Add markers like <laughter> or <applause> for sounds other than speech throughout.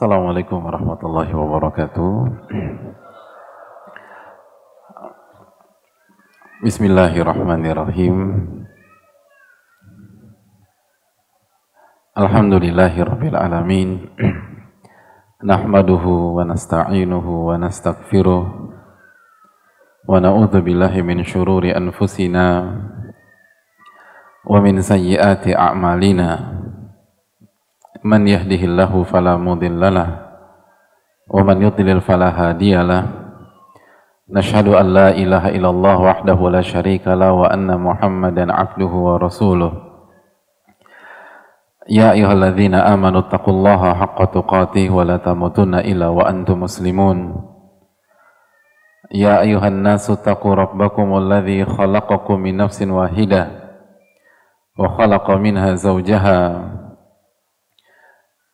Assalamualaikum warahmatullahi wabarakatuh. Bismillahirrahmanirrahim. Alhamdulillahi rabbil alamin. Nahmaduhu wa nasta'inuhu wa nastaghfiruh. Wa na'udzu billahi min syururi anfusina wa min sayyiati a'malina. من يهده الله فلا مضل له ومن يضلل فلا هادي له نشهد أن لا إله إلا الله وحده لا شريك له وأن محمدا عبده ورسوله يا أيها الذين آمنوا اتقوا الله حق تقاته ولا تموتن إلا وأنتم مسلمون يا أيها الناس اتقوا ربكم الذي خلقكم من نفس واحدة وخلق منها زوجها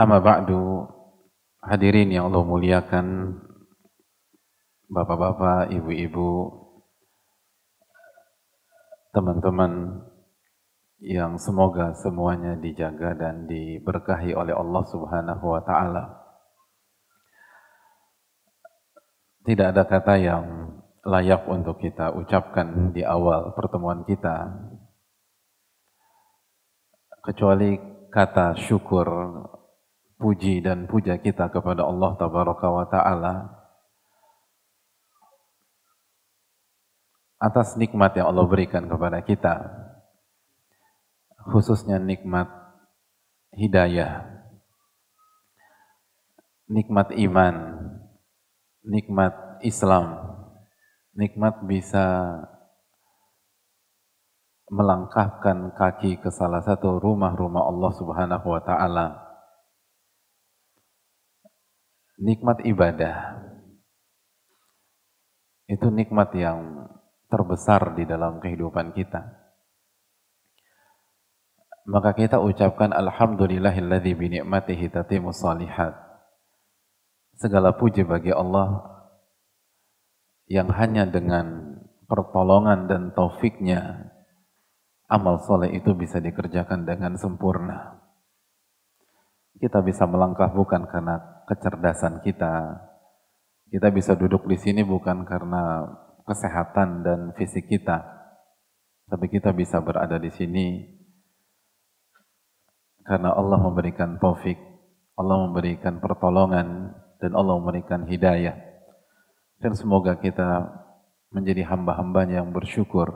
Amma ba'du hadirin yang Allah muliakan Bapak-bapak, ibu-ibu teman-teman yang semoga semuanya dijaga dan diberkahi oleh Allah Subhanahu wa taala. Tidak ada kata yang layak untuk kita ucapkan di awal pertemuan kita kecuali kata syukur puji dan puja kita kepada Allah Tabaraka wa Ta'ala atas nikmat yang Allah berikan kepada kita khususnya nikmat hidayah nikmat iman nikmat Islam nikmat bisa melangkahkan kaki ke salah satu rumah-rumah Allah Subhanahu wa taala nikmat ibadah itu nikmat yang terbesar di dalam kehidupan kita. Maka kita ucapkan alhamdulillahilladzi bi ni'matihi tatimmus salihat. Segala puji bagi Allah yang hanya dengan pertolongan dan taufiknya amal soleh itu bisa dikerjakan dengan sempurna. Kita bisa melangkah bukan karena kecerdasan kita. Kita bisa duduk di sini bukan karena kesehatan dan fisik kita, tapi kita bisa berada di sini karena Allah memberikan taufik, Allah memberikan pertolongan, dan Allah memberikan hidayah. Dan semoga kita menjadi hamba-hambanya yang bersyukur.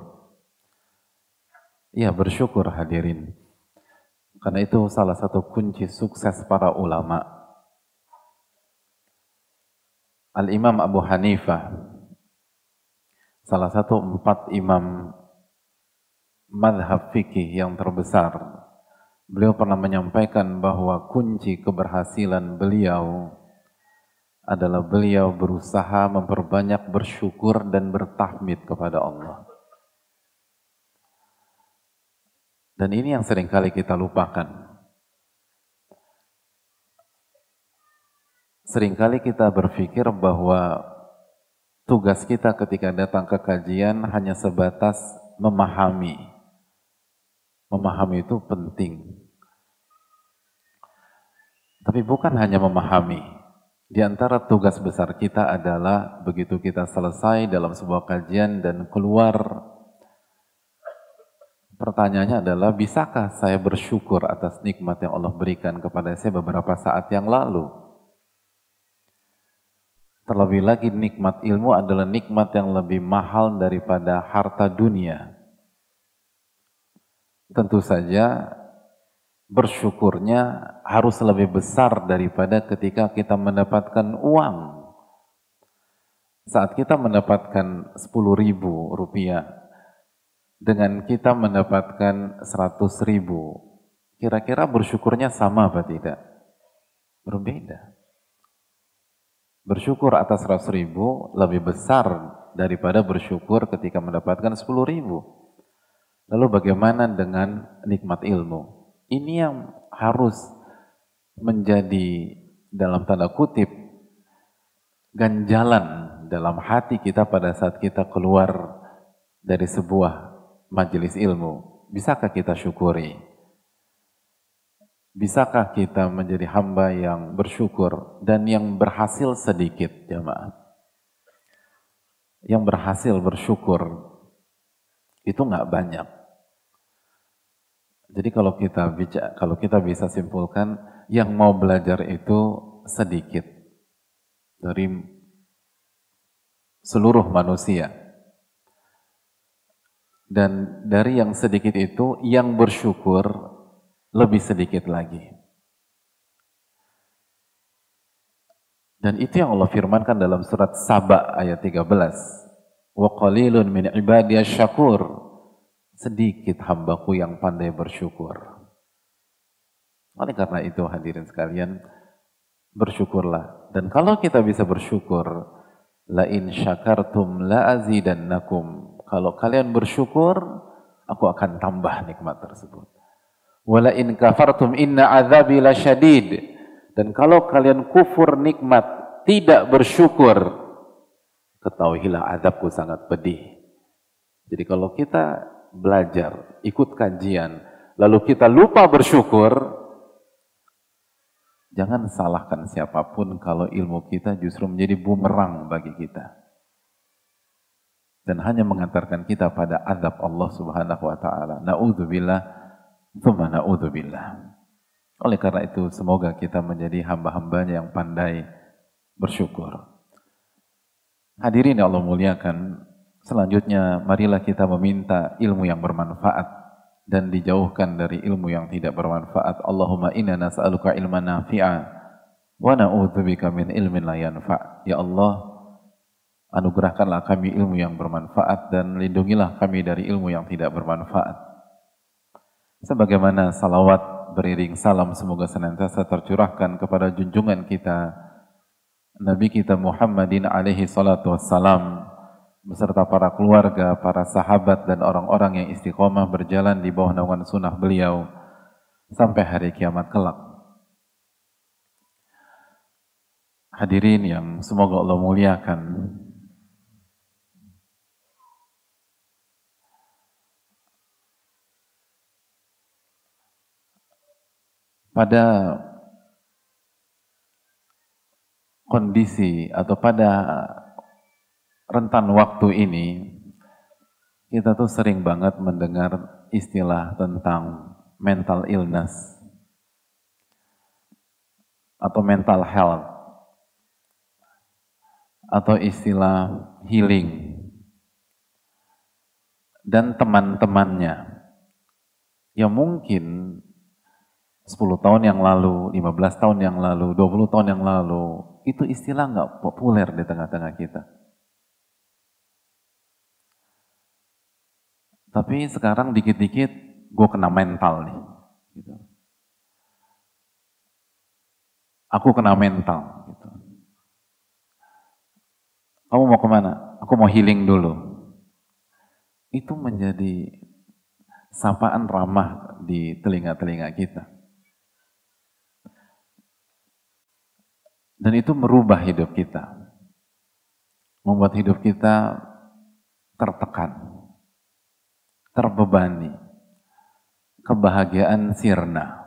Ya bersyukur hadirin. Karena itu salah satu kunci sukses para ulama Al-Imam Abu Hanifah, salah satu empat imam madhab fikih yang terbesar, beliau pernah menyampaikan bahwa kunci keberhasilan beliau adalah beliau berusaha memperbanyak bersyukur dan bertahmid kepada Allah. Dan ini yang sering kali kita lupakan. Seringkali kita berpikir bahwa tugas kita ketika datang ke kajian hanya sebatas memahami. Memahami itu penting. Tapi bukan hanya memahami. Di antara tugas besar kita adalah begitu kita selesai dalam sebuah kajian dan keluar Pertanyaannya adalah, bisakah saya bersyukur atas nikmat yang Allah berikan kepada saya beberapa saat yang lalu? Terlebih lagi nikmat ilmu adalah nikmat yang lebih mahal daripada harta dunia. Tentu saja bersyukurnya harus lebih besar daripada ketika kita mendapatkan uang. Saat kita mendapatkan 10 ribu rupiah dengan kita mendapatkan 100 ribu, Kira-kira bersyukurnya sama apa tidak? Berbeda. Bersyukur atas 100 ribu lebih besar daripada bersyukur ketika mendapatkan 10 ribu. Lalu bagaimana dengan nikmat ilmu? Ini yang harus menjadi dalam tanda kutip ganjalan dalam hati kita pada saat kita keluar dari sebuah majelis ilmu. Bisakah kita syukuri? Bisakah kita menjadi hamba yang bersyukur dan yang berhasil sedikit jemaah? Yang berhasil bersyukur itu nggak banyak. Jadi kalau kita bicara, kalau kita bisa simpulkan, yang mau belajar itu sedikit dari seluruh manusia. Dan dari yang sedikit itu, yang bersyukur lebih sedikit lagi. Dan itu yang Allah firmankan dalam surat Saba ayat 13. Wa qalilun min ibadiyas syakur. Sedikit hambaku yang pandai bersyukur. Oleh karena itu hadirin sekalian, bersyukurlah. Dan kalau kita bisa bersyukur, la in syakartum la azidannakum. Kalau kalian bersyukur, aku akan tambah nikmat tersebut. Wala in kafartum inna azabi lasyadid. Dan kalau kalian kufur nikmat, tidak bersyukur, ketahuilah azabku sangat pedih. Jadi kalau kita belajar, ikut kajian, lalu kita lupa bersyukur, jangan salahkan siapa pun kalau ilmu kita justru menjadi bumerang bagi kita. Dan hanya mengantarkan kita pada azab Allah subhanahu wa ta'ala. Na'udzubillah Thumma na'udzubillah. Oleh karena itu, semoga kita menjadi hamba-hambanya yang pandai bersyukur. Hadirin yang Allah muliakan, selanjutnya marilah kita meminta ilmu yang bermanfaat dan dijauhkan dari ilmu yang tidak bermanfaat. Allahumma inna nas'aluka ilman nafi'a wa na'udzubika min ilmin la yanfa'. Ya Allah, anugerahkanlah kami ilmu yang bermanfaat dan lindungilah kami dari ilmu yang tidak bermanfaat. Sebagaimana salawat beriring salam semoga senantiasa tercurahkan kepada junjungan kita Nabi kita Muhammadin alaihi salatu wassalam beserta para keluarga, para sahabat dan orang-orang yang istiqomah berjalan di bawah naungan sunnah beliau sampai hari kiamat kelak. Hadirin yang semoga Allah muliakan, pada kondisi atau pada rentan waktu ini kita tuh sering banget mendengar istilah tentang mental illness atau mental health atau istilah healing dan teman-temannya. Yang mungkin 10 tahun yang lalu, 15 tahun yang lalu, 20 tahun yang lalu, itu istilah nggak populer di tengah-tengah kita. Tapi sekarang dikit-dikit gue kena mental nih. Gitu. Aku kena mental. Gitu. Kamu mau ke mana? Aku mau healing dulu. Itu menjadi sapaan ramah di telinga-telinga kita. Dan itu merubah hidup kita. Membuat hidup kita tertekan, terbebani, kebahagiaan sirna.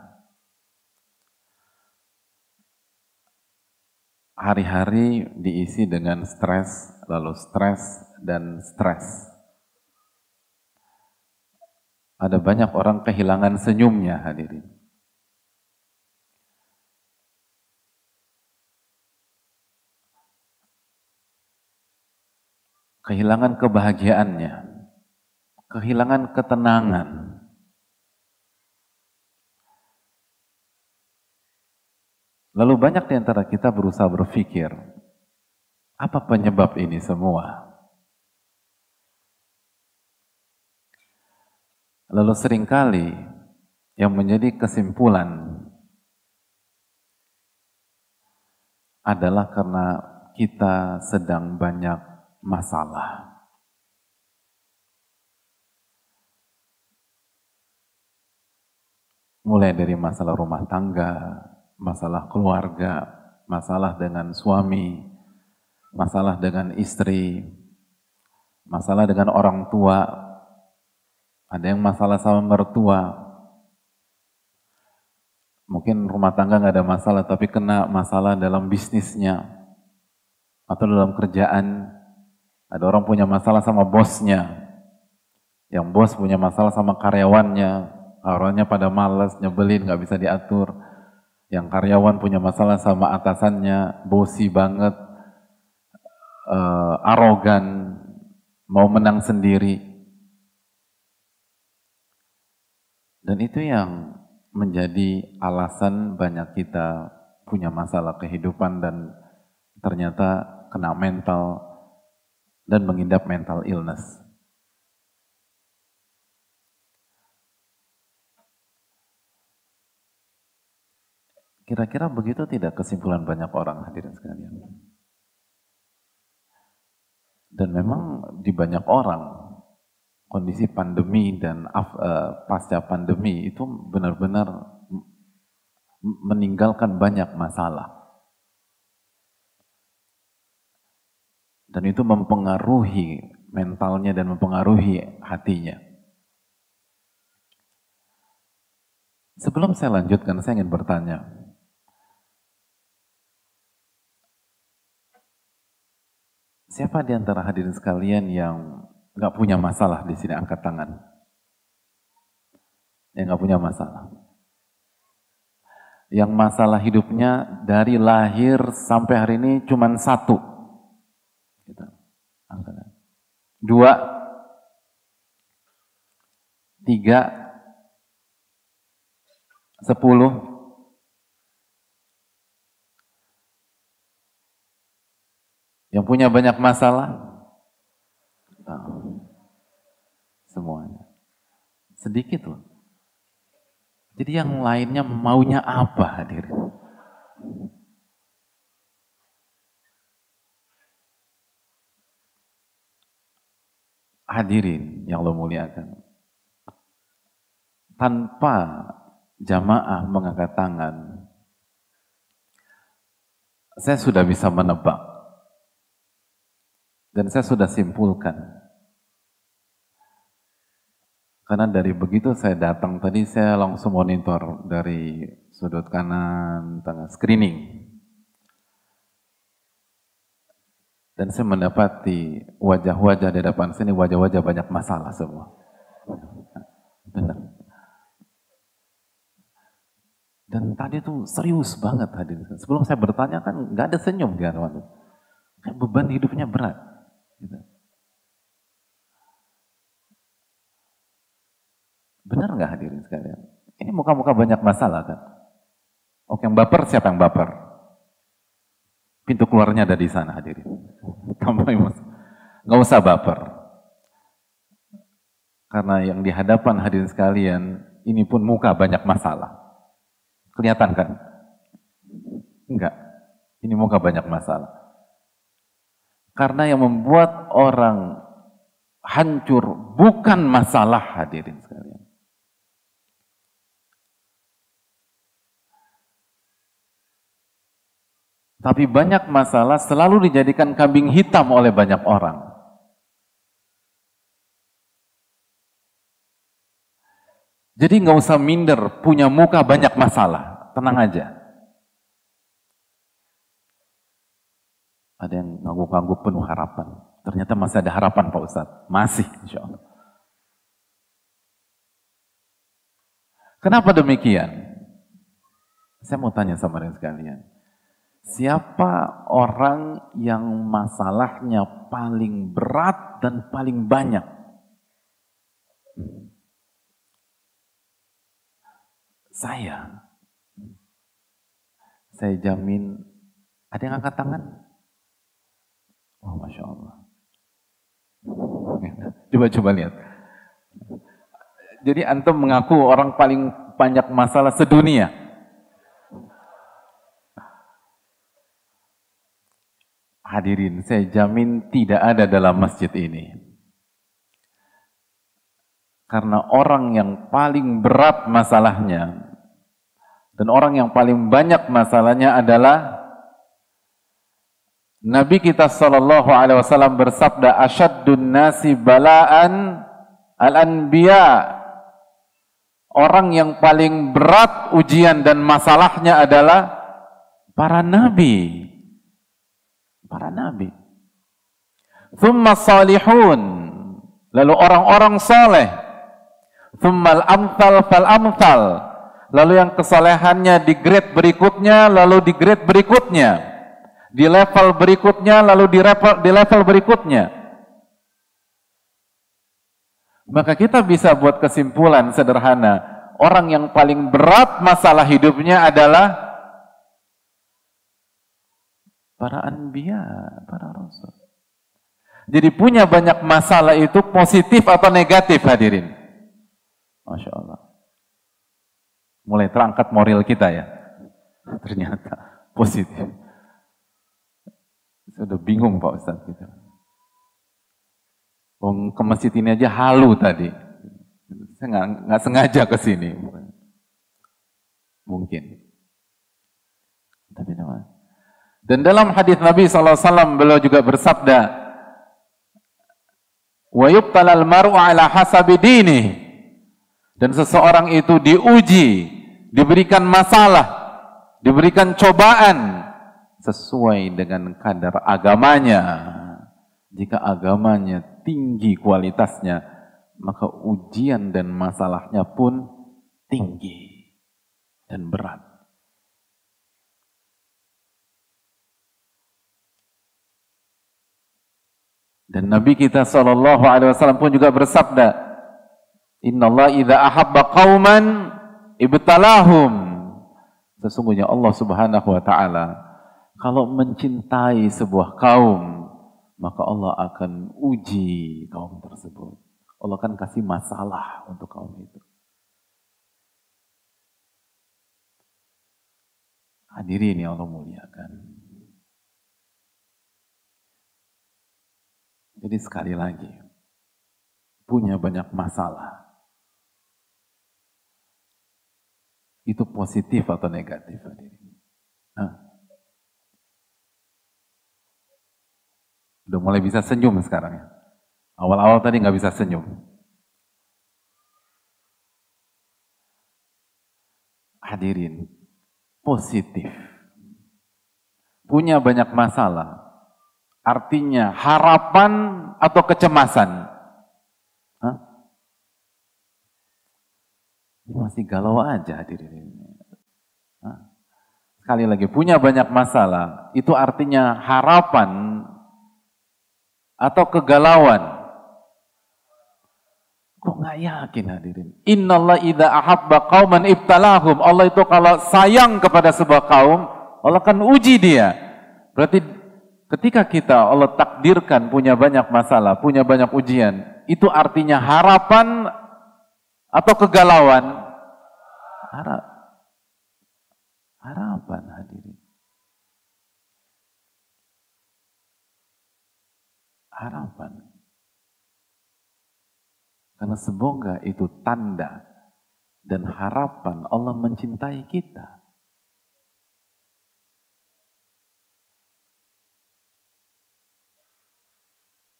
Hari-hari diisi dengan stres, lalu stres, dan stres. Ada banyak orang kehilangan senyumnya hadirin. Kehilangan kebahagiaannya, kehilangan ketenangan. Lalu banyak di antara kita berusaha berpikir, apa penyebab ini semua? Lalu sering kali yang menjadi kesimpulan adalah karena kita sedang banyak masalah. Mulai dari masalah rumah tangga, masalah keluarga, masalah dengan suami, masalah dengan istri, masalah dengan orang tua, ada yang masalah sama mertua, mungkin rumah tangga nggak ada masalah, tapi kena masalah dalam bisnisnya, atau dalam kerjaan, ada orang punya masalah sama bosnya, yang bos punya masalah sama karyawannya, orangnya pada males, nyebelin, nggak bisa diatur, yang karyawan punya masalah sama atasannya, bosi banget, uh, arogan, mau menang sendiri. Dan itu yang menjadi alasan banyak kita punya masalah kehidupan dan ternyata kena mental dan mengidap mental illness. Kira-kira begitu tidak kesimpulan banyak orang hadirin sekalian? Dan memang di banyak orang kondisi pandemi dan uh, pasca pandemi itu benar-benar meninggalkan banyak masalah. Dan itu mempengaruhi mentalnya dan mempengaruhi hatinya. Sebelum saya lanjutkan, saya ingin bertanya, Siapa di antara hadirin sekalian yang nggak punya masalah di sini angkat tangan? Yang nggak punya masalah. Yang masalah hidupnya dari lahir sampai hari ini cuma satu. Gitu. Dua, tiga, sepuluh, Yang punya banyak masalah? Semuanya. Sedikit loh. Jadi yang lainnya maunya apa hadirin? Hadirin yang lo muliakan. Tanpa jamaah mengangkat tangan, saya sudah bisa menebak dan saya sudah simpulkan. Karena dari begitu saya datang tadi saya langsung monitor dari sudut kanan, tengah screening. Dan saya mendapati wajah-wajah di depan sini, wajah-wajah banyak masalah semua. Benar. Dan tadi itu serius banget hadir. Sebelum saya bertanya kan nggak ada senyum di hadapan. Beban hidupnya berat. Gitu. Benar nggak hadirin sekalian? Ini muka-muka banyak masalah kan? Oke, yang baper siapa yang baper? Pintu keluarnya ada di sana hadirin. Kamu nggak usah baper. Karena yang di hadapan hadirin sekalian, ini pun muka banyak masalah. Kelihatan kan? Enggak. Ini muka banyak masalah. Karena yang membuat orang hancur bukan masalah hadirin sekalian. Tapi banyak masalah selalu dijadikan kambing hitam oleh banyak orang. Jadi nggak usah minder, punya muka banyak masalah, tenang aja. Ada yang ngangguk-ngangguk penuh harapan. Ternyata masih ada harapan Pak Ustadz. Masih insya Allah. Kenapa demikian? Saya mau tanya sama kalian sekalian. Siapa orang yang masalahnya paling berat dan paling banyak? Saya. Saya jamin, ada yang angkat tangan? Oh, Masya Allah. Coba-coba lihat. Jadi antum mengaku orang paling banyak masalah sedunia. Hadirin, saya jamin tidak ada dalam masjid ini. Karena orang yang paling berat masalahnya dan orang yang paling banyak masalahnya adalah Nabi kita sallallahu alaihi wasallam bersabda asyaddun nasi balaan al-anbiya orang yang paling berat ujian dan masalahnya adalah para nabi para nabi. Thumma salihun. Lalu orang-orang soleh. Thumma al-amthal fal-amthal. Lalu yang kesalehannya di grade berikutnya, lalu di grade berikutnya. Di level berikutnya, lalu di level, di level berikutnya. Maka kita bisa buat kesimpulan sederhana. Orang yang paling berat masalah hidupnya adalah para anbiya, para rasul. Jadi punya banyak masalah itu positif atau negatif hadirin? Masya Allah. Mulai terangkat moral kita ya. <laughs> Ternyata positif. Sudah bingung Pak Ustaz kita. Oh, ke masjid ini aja halu tadi. Saya nggak sengaja ke sini. Mungkin. Tapi namanya dan dalam hadis Nabi SAW beliau juga bersabda, "Wa yubtalal mar'u ala hasabi dini." Dan seseorang itu diuji, diberikan masalah, diberikan cobaan sesuai dengan kadar agamanya. Jika agamanya tinggi kualitasnya, maka ujian dan masalahnya pun tinggi dan berat. Dan Nabi kita sallallahu alaihi wasallam pun juga bersabda, "Innallaha idza ahabba qauman ibtalahum." Sesungguhnya Allah Subhanahu wa taala kalau mencintai sebuah kaum, maka Allah akan uji kaum tersebut. Allah akan kasih masalah untuk kaum itu. Hadirin yang Allah muliakan. Jadi sekali lagi, punya banyak masalah. Itu positif atau negatif? Hah? Udah mulai bisa senyum sekarang ya. Awal-awal tadi nggak bisa senyum. Hadirin, positif. Punya banyak masalah, Artinya harapan atau kecemasan? Hah? Masih galau aja hadirin ini. Sekali lagi, punya banyak masalah. Itu artinya harapan atau kegalauan. Kok nggak yakin hadirin? Innallah idha ahabba qauman ibtalahum. Allah itu kalau sayang kepada sebuah kaum, Allah akan uji dia. Berarti Ketika kita Allah takdirkan punya banyak masalah, punya banyak ujian, itu artinya harapan atau kegalauan? Harap. Harapan hadirin. Harapan. Karena semoga itu tanda dan harapan Allah mencintai kita.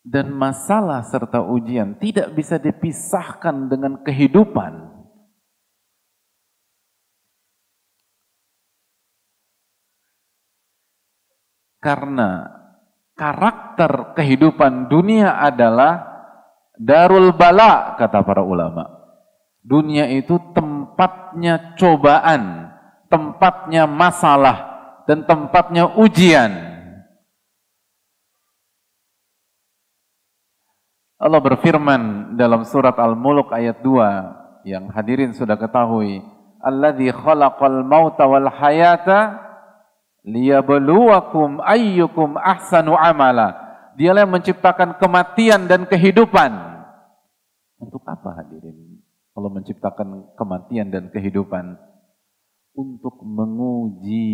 Dan masalah serta ujian tidak bisa dipisahkan dengan kehidupan. Karena karakter kehidupan dunia adalah darul bala kata para ulama. Dunia itu tempatnya cobaan, tempatnya masalah dan tempatnya ujian. Allah berfirman dalam surat Al-Mulk ayat 2 yang hadirin sudah ketahui, "Alladzi khalaqal mauta wal hayata liyabluwakum ayyukum ahsanu amala." Dialah yang menciptakan kematian dan kehidupan. Untuk apa hadirin? Allah menciptakan kematian dan kehidupan untuk menguji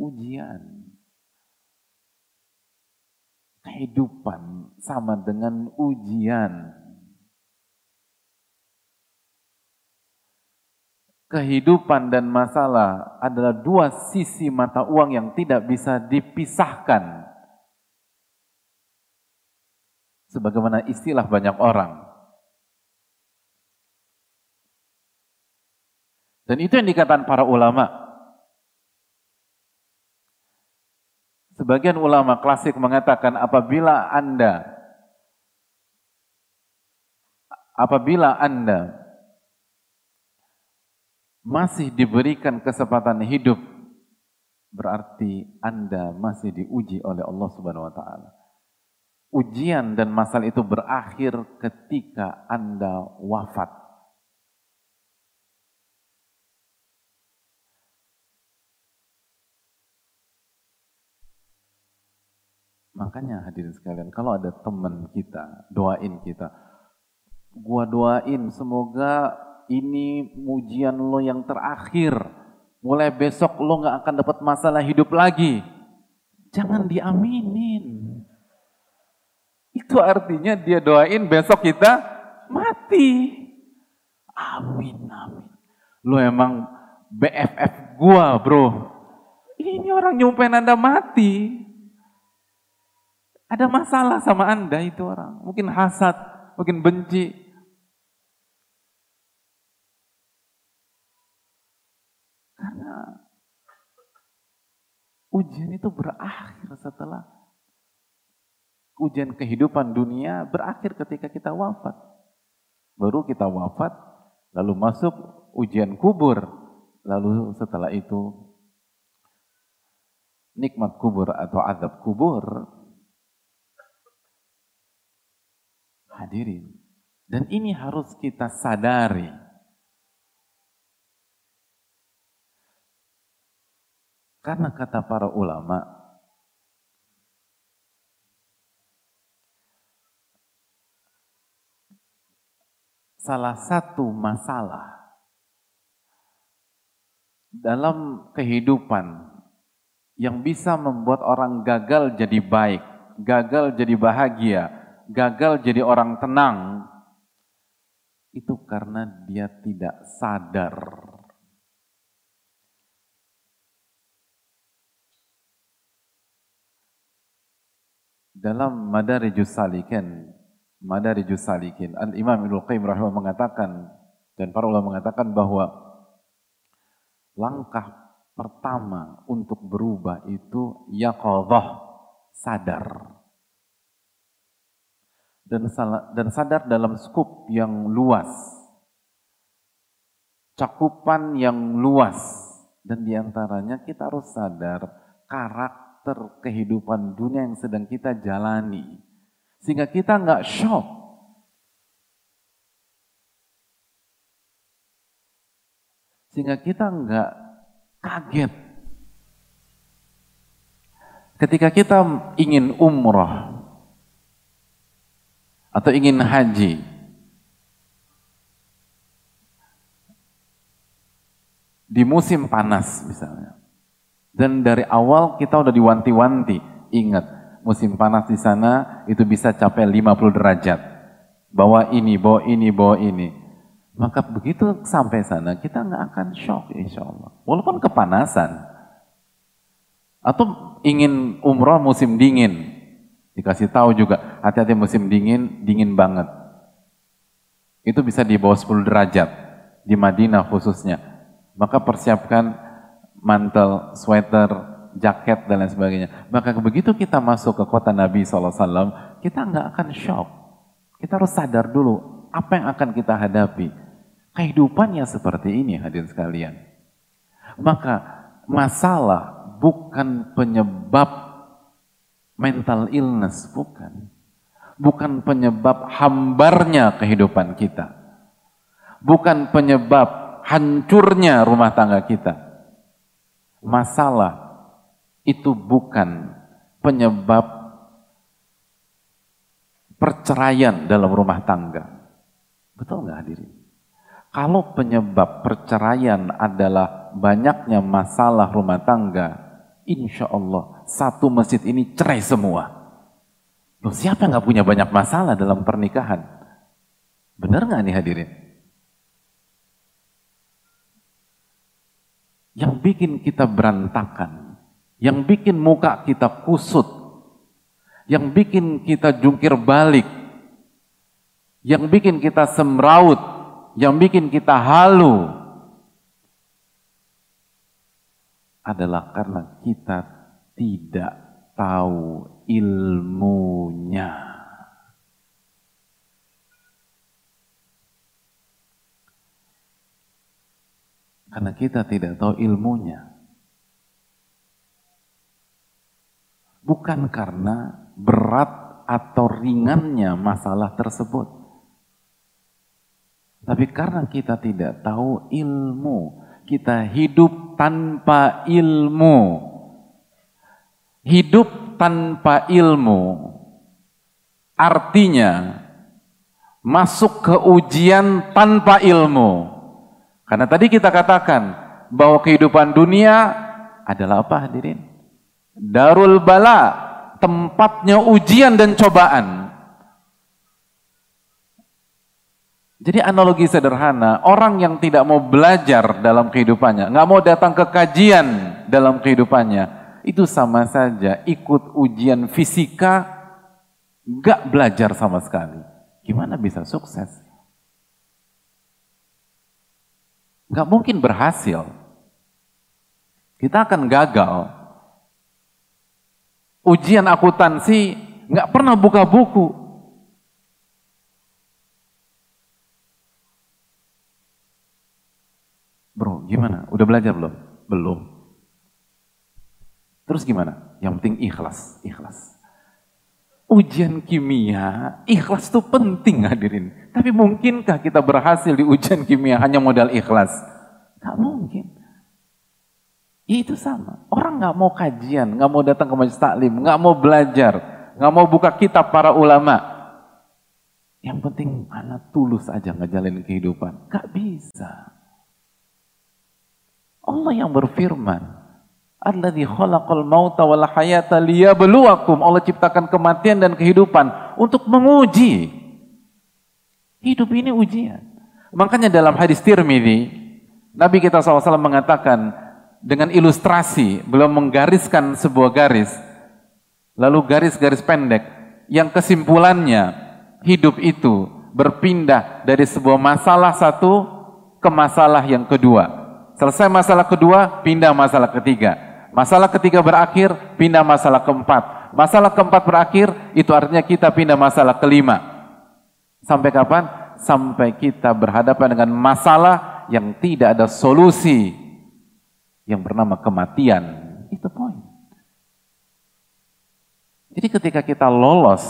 ujian. Kehidupan sama dengan ujian. Kehidupan dan masalah adalah dua sisi mata uang yang tidak bisa dipisahkan. Sebagaimana istilah banyak orang. Dan itu yang dikatakan para ulama. Sebagian ulama klasik mengatakan apabila Anda apabila Anda masih diberikan kesempatan hidup berarti Anda masih diuji oleh Allah Subhanahu wa taala. Ujian dan masalah itu berakhir ketika Anda wafat. Makanya hadirin sekalian, kalau ada teman kita, doain kita. Gua doain semoga ini mujian lo yang terakhir. Mulai besok lo gak akan dapat masalah hidup lagi. Jangan diaminin. Itu artinya dia doain besok kita mati. Amin, amin. Lo emang BFF gua bro. Ini orang nyumpain anda mati. Ada masalah sama Anda itu orang. Mungkin hasad, mungkin benci. Karena ujian itu berakhir setelah ujian kehidupan dunia berakhir ketika kita wafat. Baru kita wafat, lalu masuk ujian kubur. Lalu setelah itu nikmat kubur atau azab kubur Hadirin. Dan ini harus kita sadari. Karena kata para ulama, salah satu masalah dalam kehidupan yang bisa membuat orang gagal jadi baik, gagal jadi bahagia, gagal jadi orang tenang itu karena dia tidak sadar. Dalam Madarijus Salikin, Madarijus Salikin, Al-Imam Ibnu Qayyim rahimahullah mengatakan dan para ulama mengatakan bahwa langkah pertama untuk berubah itu yaqadhah, sadar dan dan sadar dalam skup yang luas, cakupan yang luas, dan di antaranya kita harus sadar karakter kehidupan dunia yang sedang kita jalani, sehingga kita nggak shock. Sehingga kita nggak kaget. Ketika kita ingin umroh atau ingin haji di musim panas misalnya. Dan dari awal kita udah diwanti-wanti, ingat musim panas di sana itu bisa capai 50 derajat. Bawa ini, bawa ini, bawa ini. Maka begitu sampai sana kita nggak akan shock insya Allah. Walaupun kepanasan. Atau ingin umroh musim dingin, Dikasih tahu juga, hati-hati musim dingin, dingin banget. Itu bisa di bawah 10 derajat, di Madinah khususnya. Maka persiapkan mantel, sweater, jaket, dan lain sebagainya. Maka begitu kita masuk ke kota Nabi SAW, kita nggak akan shock. Kita harus sadar dulu, apa yang akan kita hadapi. Kehidupannya seperti ini hadirin sekalian. Maka masalah bukan penyebab mental illness, bukan. Bukan penyebab hambarnya kehidupan kita. Bukan penyebab hancurnya rumah tangga kita. Masalah itu bukan penyebab perceraian dalam rumah tangga. Betul nggak hadirin? Kalau penyebab perceraian adalah banyaknya masalah rumah tangga, insya Allah satu masjid ini cerai semua. Loh, siapa nggak punya banyak masalah dalam pernikahan? Benar nggak nih hadirin? Yang bikin kita berantakan, yang bikin muka kita kusut, yang bikin kita jungkir balik, yang bikin kita semraut, yang bikin kita halu adalah karena kita tidak tahu ilmunya. Karena kita tidak tahu ilmunya. Bukan karena berat atau ringannya masalah tersebut. Tapi karena kita tidak tahu ilmu, kita hidup tanpa ilmu. Hidup tanpa ilmu artinya masuk ke ujian tanpa ilmu. Karena tadi kita katakan bahwa kehidupan dunia adalah apa hadirin? Darul bala, tempatnya ujian dan cobaan. Jadi analogi sederhana, orang yang tidak mau belajar dalam kehidupannya, nggak mau datang ke kajian dalam kehidupannya, itu sama saja ikut ujian fisika, nggak belajar sama sekali. Gimana bisa sukses? Nggak mungkin berhasil. Kita akan gagal. Ujian akuntansi nggak pernah buka buku, Bro, gimana? Udah belajar belum? Belum. Terus gimana? Yang penting ikhlas, ikhlas. Ujian kimia, ikhlas itu penting hadirin. Tapi mungkinkah kita berhasil di ujian kimia hanya modal ikhlas? Gak mungkin. Ya itu sama. Orang gak mau kajian, gak mau datang ke majelis taklim, gak mau belajar, gak mau buka kitab para ulama. Yang penting anak tulus aja ngejalanin kehidupan. Gak bisa. Allah yang berfirman, Alladzi khalaqal mauta wal hayata liyabluwakum. Allah ciptakan kematian dan kehidupan untuk menguji. Hidup ini ujian. Makanya dalam hadis Tirmidzi, Nabi kita SAW mengatakan dengan ilustrasi, belum menggariskan sebuah garis, lalu garis-garis pendek, yang kesimpulannya hidup itu berpindah dari sebuah masalah satu ke masalah yang kedua. Selesai masalah kedua, pindah masalah ketiga. Masalah ketiga berakhir, pindah masalah keempat. Masalah keempat berakhir, itu artinya kita pindah masalah kelima. Sampai kapan? Sampai kita berhadapan dengan masalah yang tidak ada solusi. Yang bernama kematian. Itu poin. Jadi ketika kita lolos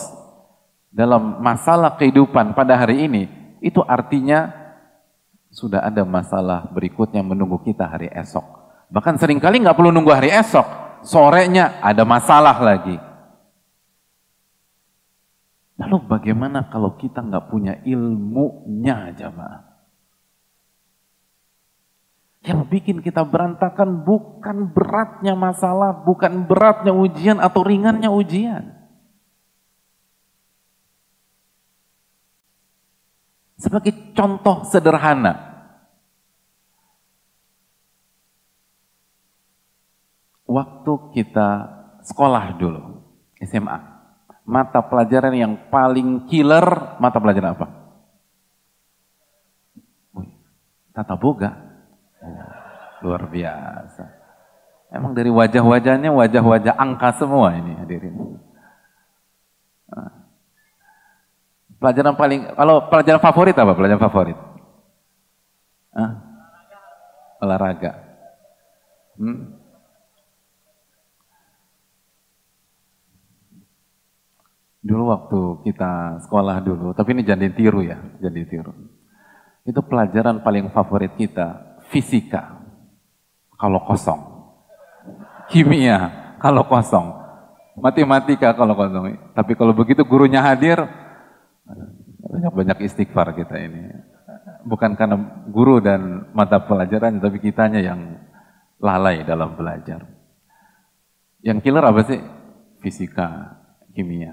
dalam masalah kehidupan pada hari ini, itu artinya sudah ada masalah berikutnya menunggu kita hari esok. Bahkan sering kali nggak perlu nunggu hari esok, sorenya ada masalah lagi. Lalu bagaimana kalau kita nggak punya ilmunya jamaah? Yang bikin kita berantakan bukan beratnya masalah, bukan beratnya ujian atau ringannya ujian. Sebagai contoh sederhana. Waktu kita sekolah dulu, SMA, mata pelajaran yang paling killer, mata pelajaran apa? Tata boga. luar biasa. Emang dari wajah-wajahnya wajah-wajah angka semua ini hadirin. Nah. Pelajaran paling, kalau pelajaran favorit apa pelajaran favorit? Hah? Olahraga. Hmm? Dulu waktu kita sekolah dulu, tapi ini jangan ditiru ya, jangan ditiru. Itu pelajaran paling favorit kita, fisika. Kalau kosong. Kimia, kalau kosong. Matematika kalau kosong. Tapi kalau begitu gurunya hadir, banyak-banyak istighfar kita ini. bukan karena guru dan mata pelajaran, tapi kitanya yang lalai dalam belajar. Yang killer apa sih? Fisika, kimia.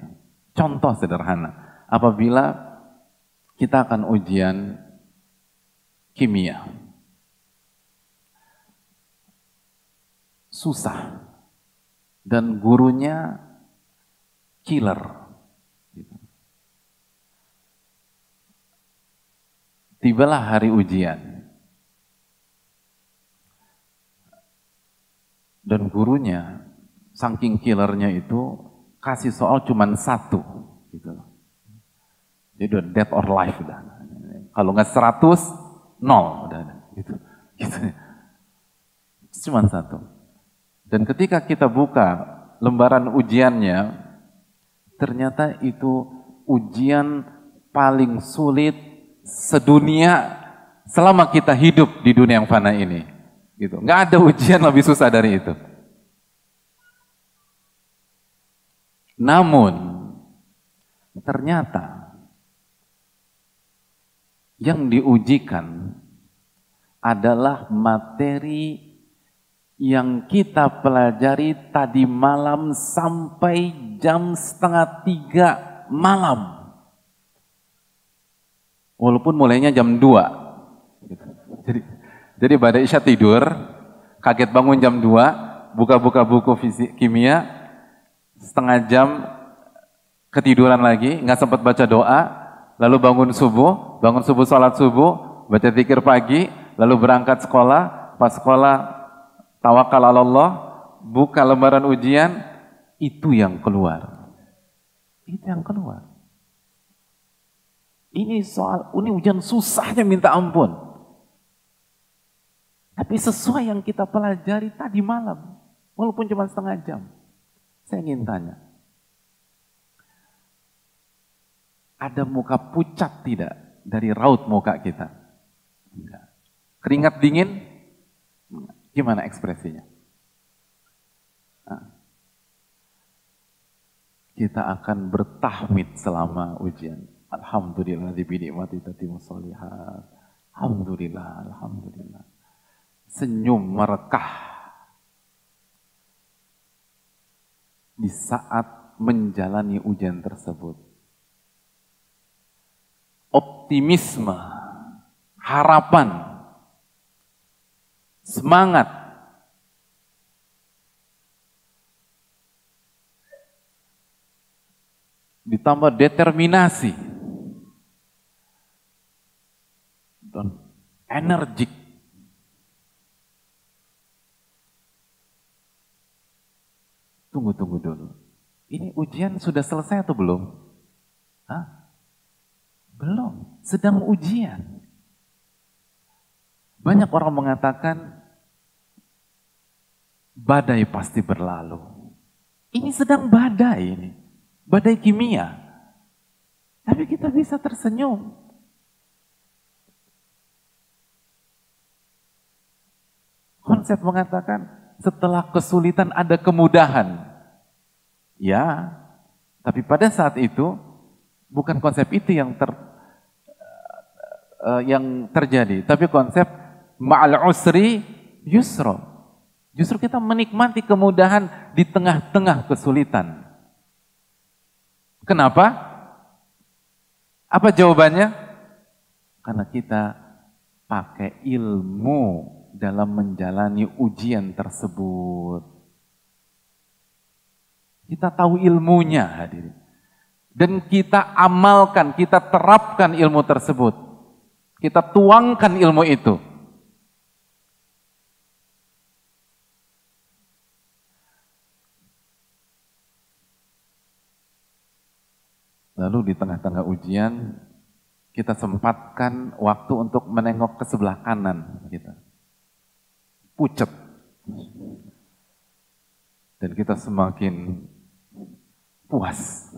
Contoh sederhana, apabila kita akan ujian kimia, susah, dan gurunya killer. Tibalah hari ujian. Dan gurunya, saking killernya itu, kasih soal cuma satu. Gitu. Jadi udah dead or life udah. Kalau nggak seratus, nol udah. Gitu. gitu. Cuma satu. Dan ketika kita buka lembaran ujiannya, ternyata itu ujian paling sulit sedunia selama kita hidup di dunia yang fana ini. Gitu. Nggak ada ujian lebih susah dari itu. Namun, ternyata yang diujikan adalah materi yang kita pelajari tadi malam sampai jam setengah tiga malam. Walaupun mulainya jam 2. Jadi jadi pada Isya tidur, kaget bangun jam 2, buka-buka buku fisik kimia, setengah jam ketiduran lagi, nggak sempat baca doa, lalu bangun subuh, bangun subuh salat subuh, baca zikir pagi, lalu berangkat sekolah, pas sekolah tawakal Allah, buka lembaran ujian, itu yang keluar. Itu yang keluar. Ini soal, ini ujian susahnya minta ampun. Tapi sesuai yang kita pelajari tadi malam, walaupun cuma setengah jam. Saya ingin tanya, ada muka pucat tidak dari raut muka kita? Enggak. Keringat dingin? Gimana ekspresinya? Nah. Kita akan bertahmid selama ujian. Alhamdulillah di binikmati tatimu solihat. Alhamdulillah, Alhamdulillah. Senyum merekah. Di saat menjalani ujian tersebut. Optimisme, harapan, semangat, ditambah determinasi dan energik. Tunggu, tunggu dulu. Ini ujian sudah selesai atau belum? Hah? Belum, sedang ujian. Banyak orang mengatakan badai pasti berlalu. Ini sedang badai ini. Badai kimia. Tapi kita bisa tersenyum. Konsep mengatakan setelah kesulitan ada kemudahan. Ya, tapi pada saat itu bukan konsep itu yang ter uh, yang terjadi, tapi konsep ma'al usri yusro. Justru kita menikmati kemudahan di tengah-tengah kesulitan. Kenapa? Apa jawabannya? Karena kita pakai ilmu dalam menjalani ujian tersebut. Kita tahu ilmunya hadirin. Dan kita amalkan, kita terapkan ilmu tersebut. Kita tuangkan ilmu itu. Lalu di tengah-tengah ujian, kita sempatkan waktu untuk menengok ke sebelah kanan. Gitu pucat. Dan kita semakin puas.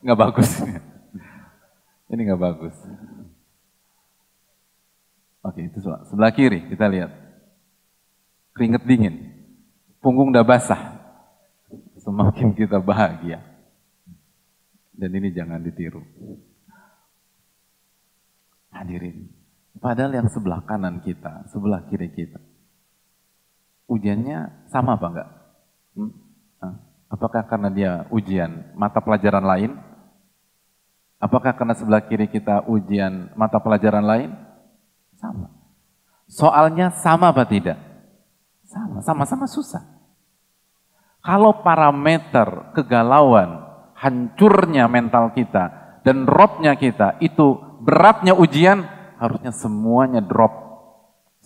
Nggak bagus. Ini nggak bagus. Oke, itu sebelah kiri kita lihat. Keringet dingin. Punggung udah basah. Semakin kita bahagia. Dan ini jangan ditiru. hadirin. Padahal yang sebelah kanan kita, sebelah kiri kita. Ujiannya sama apa enggak? Hmm? Apakah karena dia ujian mata pelajaran lain? Apakah karena sebelah kiri kita ujian mata pelajaran lain? Sama. Soalnya sama apa tidak? Sama, sama-sama susah. Kalau parameter kegalauan, hancurnya mental kita, dan dropnya kita, itu beratnya ujian, harusnya semuanya drop.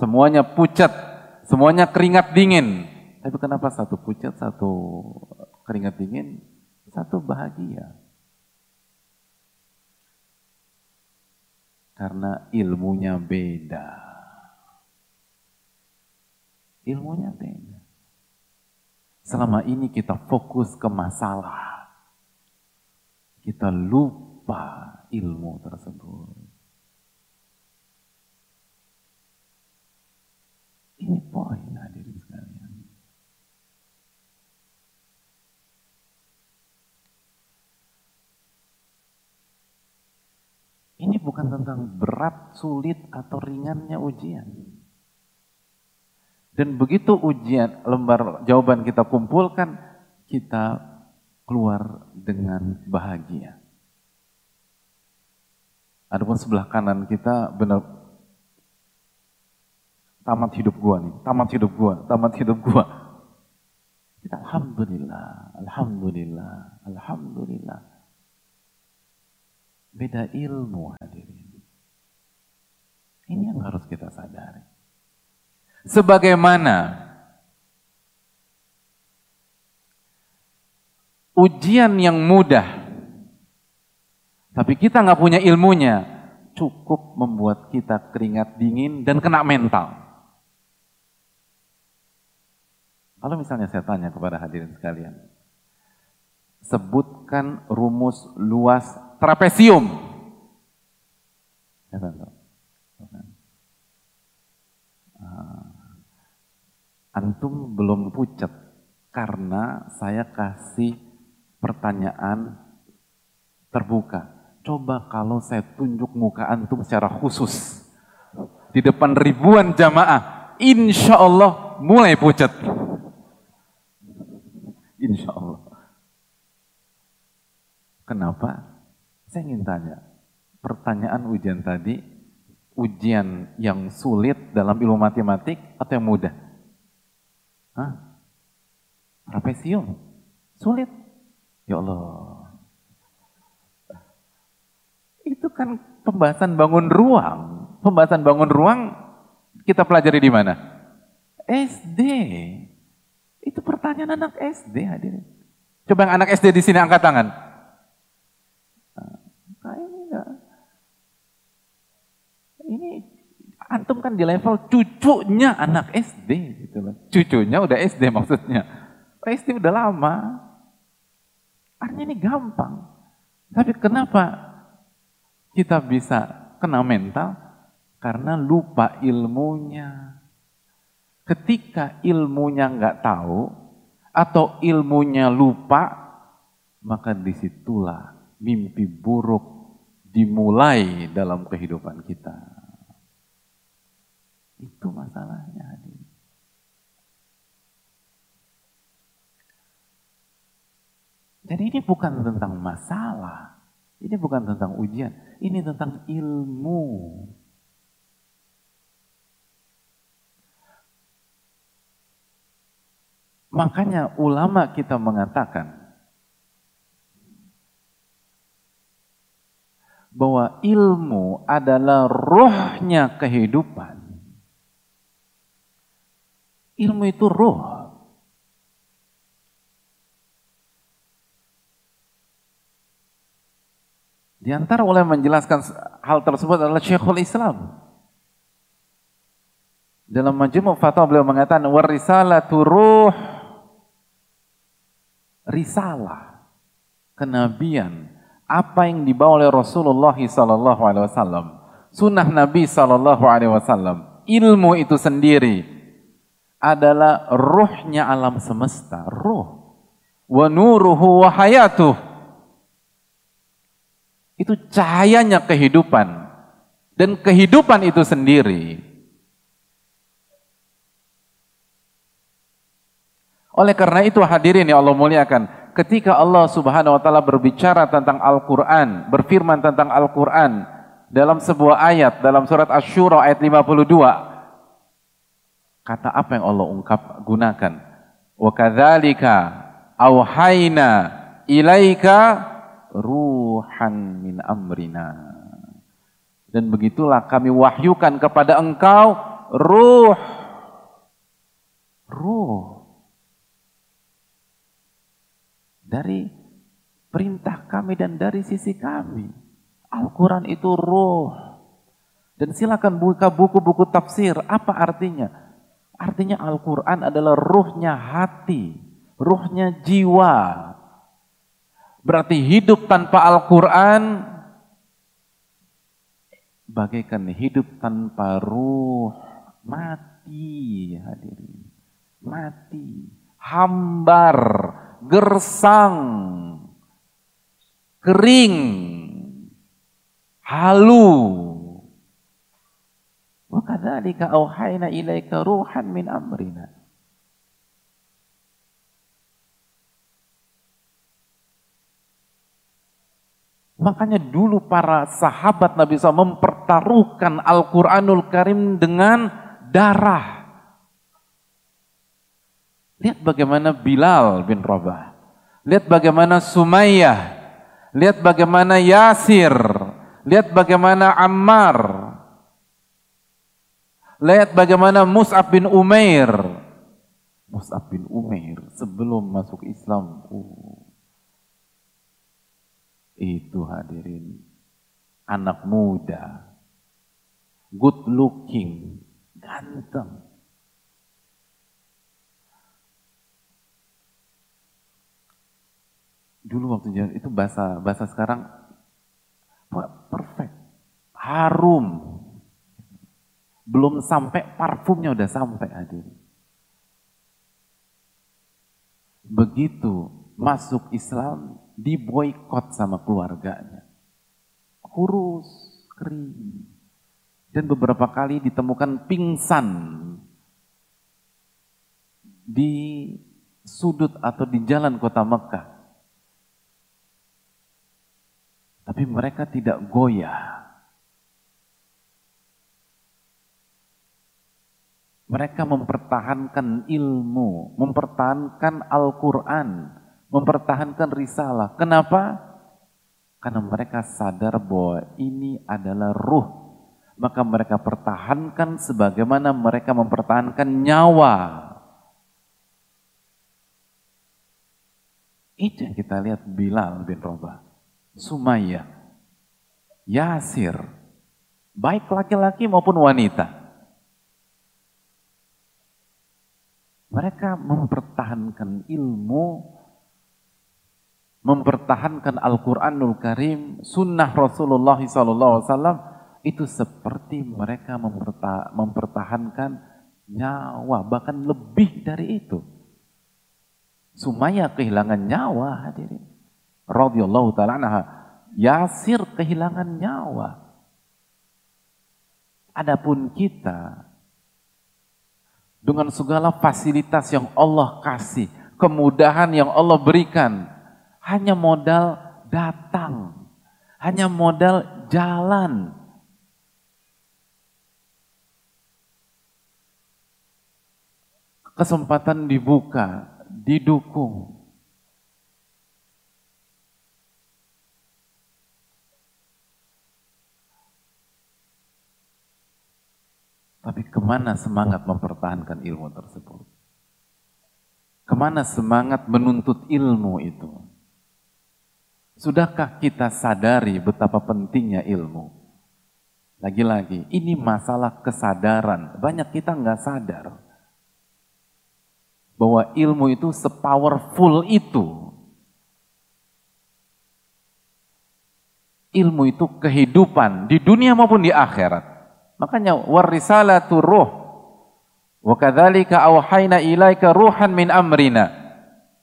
Semuanya pucat, semuanya keringat dingin. Tapi kenapa satu pucat, satu keringat dingin, satu bahagia? Karena ilmunya beda. Ilmunya beda. Selama ini kita fokus ke masalah. Kita lupa ilmu tersebut. Ini poin hadirin sekalian. Ini bukan tentang berat, sulit, atau ringannya ujian. Dan begitu ujian, lembar jawaban kita kumpulkan, kita keluar dengan bahagia. Adapun sebelah kanan kita benar tamat hidup gua nih, tamat hidup gua, tamat hidup gua. Kita alhamdulillah, alhamdulillah, alhamdulillah. Beda ilmu hadirin. Ini yang harus kita sadari. Sebagaimana ujian yang mudah, tapi kita nggak punya ilmunya, cukup membuat kita keringat dingin dan kena mental. Kalau misalnya saya tanya kepada hadirin sekalian, sebutkan rumus luas trapesium. Ya, uh, antum belum pucat karena saya kasih pertanyaan terbuka. Coba kalau saya tunjuk muka antum secara khusus di depan ribuan jamaah, insya Allah mulai pucat. Insya Allah. Kenapa? Saya ingin tanya, pertanyaan ujian tadi, ujian yang sulit dalam ilmu matematik atau yang mudah? Hah? Trapesium? Sulit? Ya Allah. Itu kan pembahasan bangun ruang. Pembahasan bangun ruang kita pelajari di mana? SD. Itu pertanyaan anak SD hadirin. Coba yang anak SD di sini angkat tangan. Antum kan di level cucunya anak SD gitu loh. Cucunya udah SD maksudnya. SD udah lama. Artinya ini gampang. Tapi kenapa kita bisa kena mental? Karena lupa ilmunya. Ketika ilmunya nggak tahu atau ilmunya lupa, maka di situlah mimpi buruk dimulai dalam kehidupan kita. Itu masalahnya hadir. Jadi ini bukan tentang masalah. Ini bukan tentang ujian. Ini tentang ilmu. Makanya ulama kita mengatakan bahwa ilmu adalah rohnya kehidupan. Ilmu itu roh. Di antara oleh menjelaskan hal tersebut adalah Syekhul Islam. Dalam majmu' fatwa beliau mengatakan warisalatu ruh risalah kenabian apa yang dibawa oleh Rasulullah sallallahu alaihi wasallam sunnah Nabi sallallahu alaihi wasallam ilmu itu sendiri adalah ruhnya alam semesta, ruh. Wa nuruhu wa hayatuh. Itu cahayanya kehidupan. Dan kehidupan itu sendiri Oleh karena itu hadirin ya Allah muliakan, ketika Allah Subhanahu wa taala berbicara tentang Al-Qur'an, berfirman tentang Al-Qur'an dalam sebuah ayat dalam surat Asy-Syura ayat 52, kata apa yang Allah ungkap gunakan? Wa kadzalika auhayna ilaika ruhan min amrina. Dan begitulah kami wahyukan kepada engkau ruh. Ruh dari perintah kami dan dari sisi kami. Al-Quran itu roh. Dan silakan buka buku-buku tafsir. Apa artinya? Artinya Al-Quran adalah ruhnya hati, ruhnya jiwa. Berarti hidup tanpa Al-Quran bagaikan hidup tanpa ruh. Mati hadirin. Mati. Hambar gersang, kering, halu. Wa kadzalika auhayna ilaika ruhan min amrina. Makanya dulu para sahabat Nabi SAW mempertaruhkan Al-Quranul Karim dengan darah. Lihat bagaimana Bilal bin Rabah. Lihat bagaimana Sumayyah. Lihat bagaimana Yasir. Lihat bagaimana Ammar. Lihat bagaimana Mus'ab bin Umair. Mus'ab bin Umair sebelum masuk Islam. Uh, itu hadirin. Anak muda. Good looking. Ganteng Dulu waktu jalan itu bahasa bahasa sekarang perfect, harum. Belum sampai parfumnya udah sampai hadir. Begitu masuk Islam diboykot sama keluarganya. Kurus, kering. Dan beberapa kali ditemukan pingsan di sudut atau di jalan kota Mekah. Tapi mereka tidak goyah. Mereka mempertahankan ilmu, mempertahankan Al-Quran, mempertahankan risalah. Kenapa? Karena mereka sadar bahwa ini adalah ruh. Maka mereka pertahankan sebagaimana mereka mempertahankan nyawa. Itu yang kita lihat Bilal bin Rabah. Sumayyah, Yasir, baik laki-laki maupun wanita. Mereka mempertahankan ilmu, mempertahankan Al-Quranul Karim, sunnah Rasulullah SAW, itu seperti mereka mempertahankan nyawa, bahkan lebih dari itu. Sumaya kehilangan nyawa hadirin radhiyallahu taala anha Yasir kehilangan nyawa. Adapun kita dengan segala fasilitas yang Allah kasih, kemudahan yang Allah berikan, hanya modal datang, hanya modal jalan. Kesempatan dibuka, didukung, Tapi ke mana semangat mempertahankan ilmu tersebut? Ke mana semangat menuntut ilmu itu? Sudahkah kita sadari betapa pentingnya ilmu? Lagi-lagi, ini masalah kesadaran. Banyak kita nggak sadar bahwa ilmu itu sepowerful itu. Ilmu itu kehidupan di dunia maupun di akhirat. Makanya warisalatu ruh. Wa kadzalika auhayna ilaika ruhan min amrina.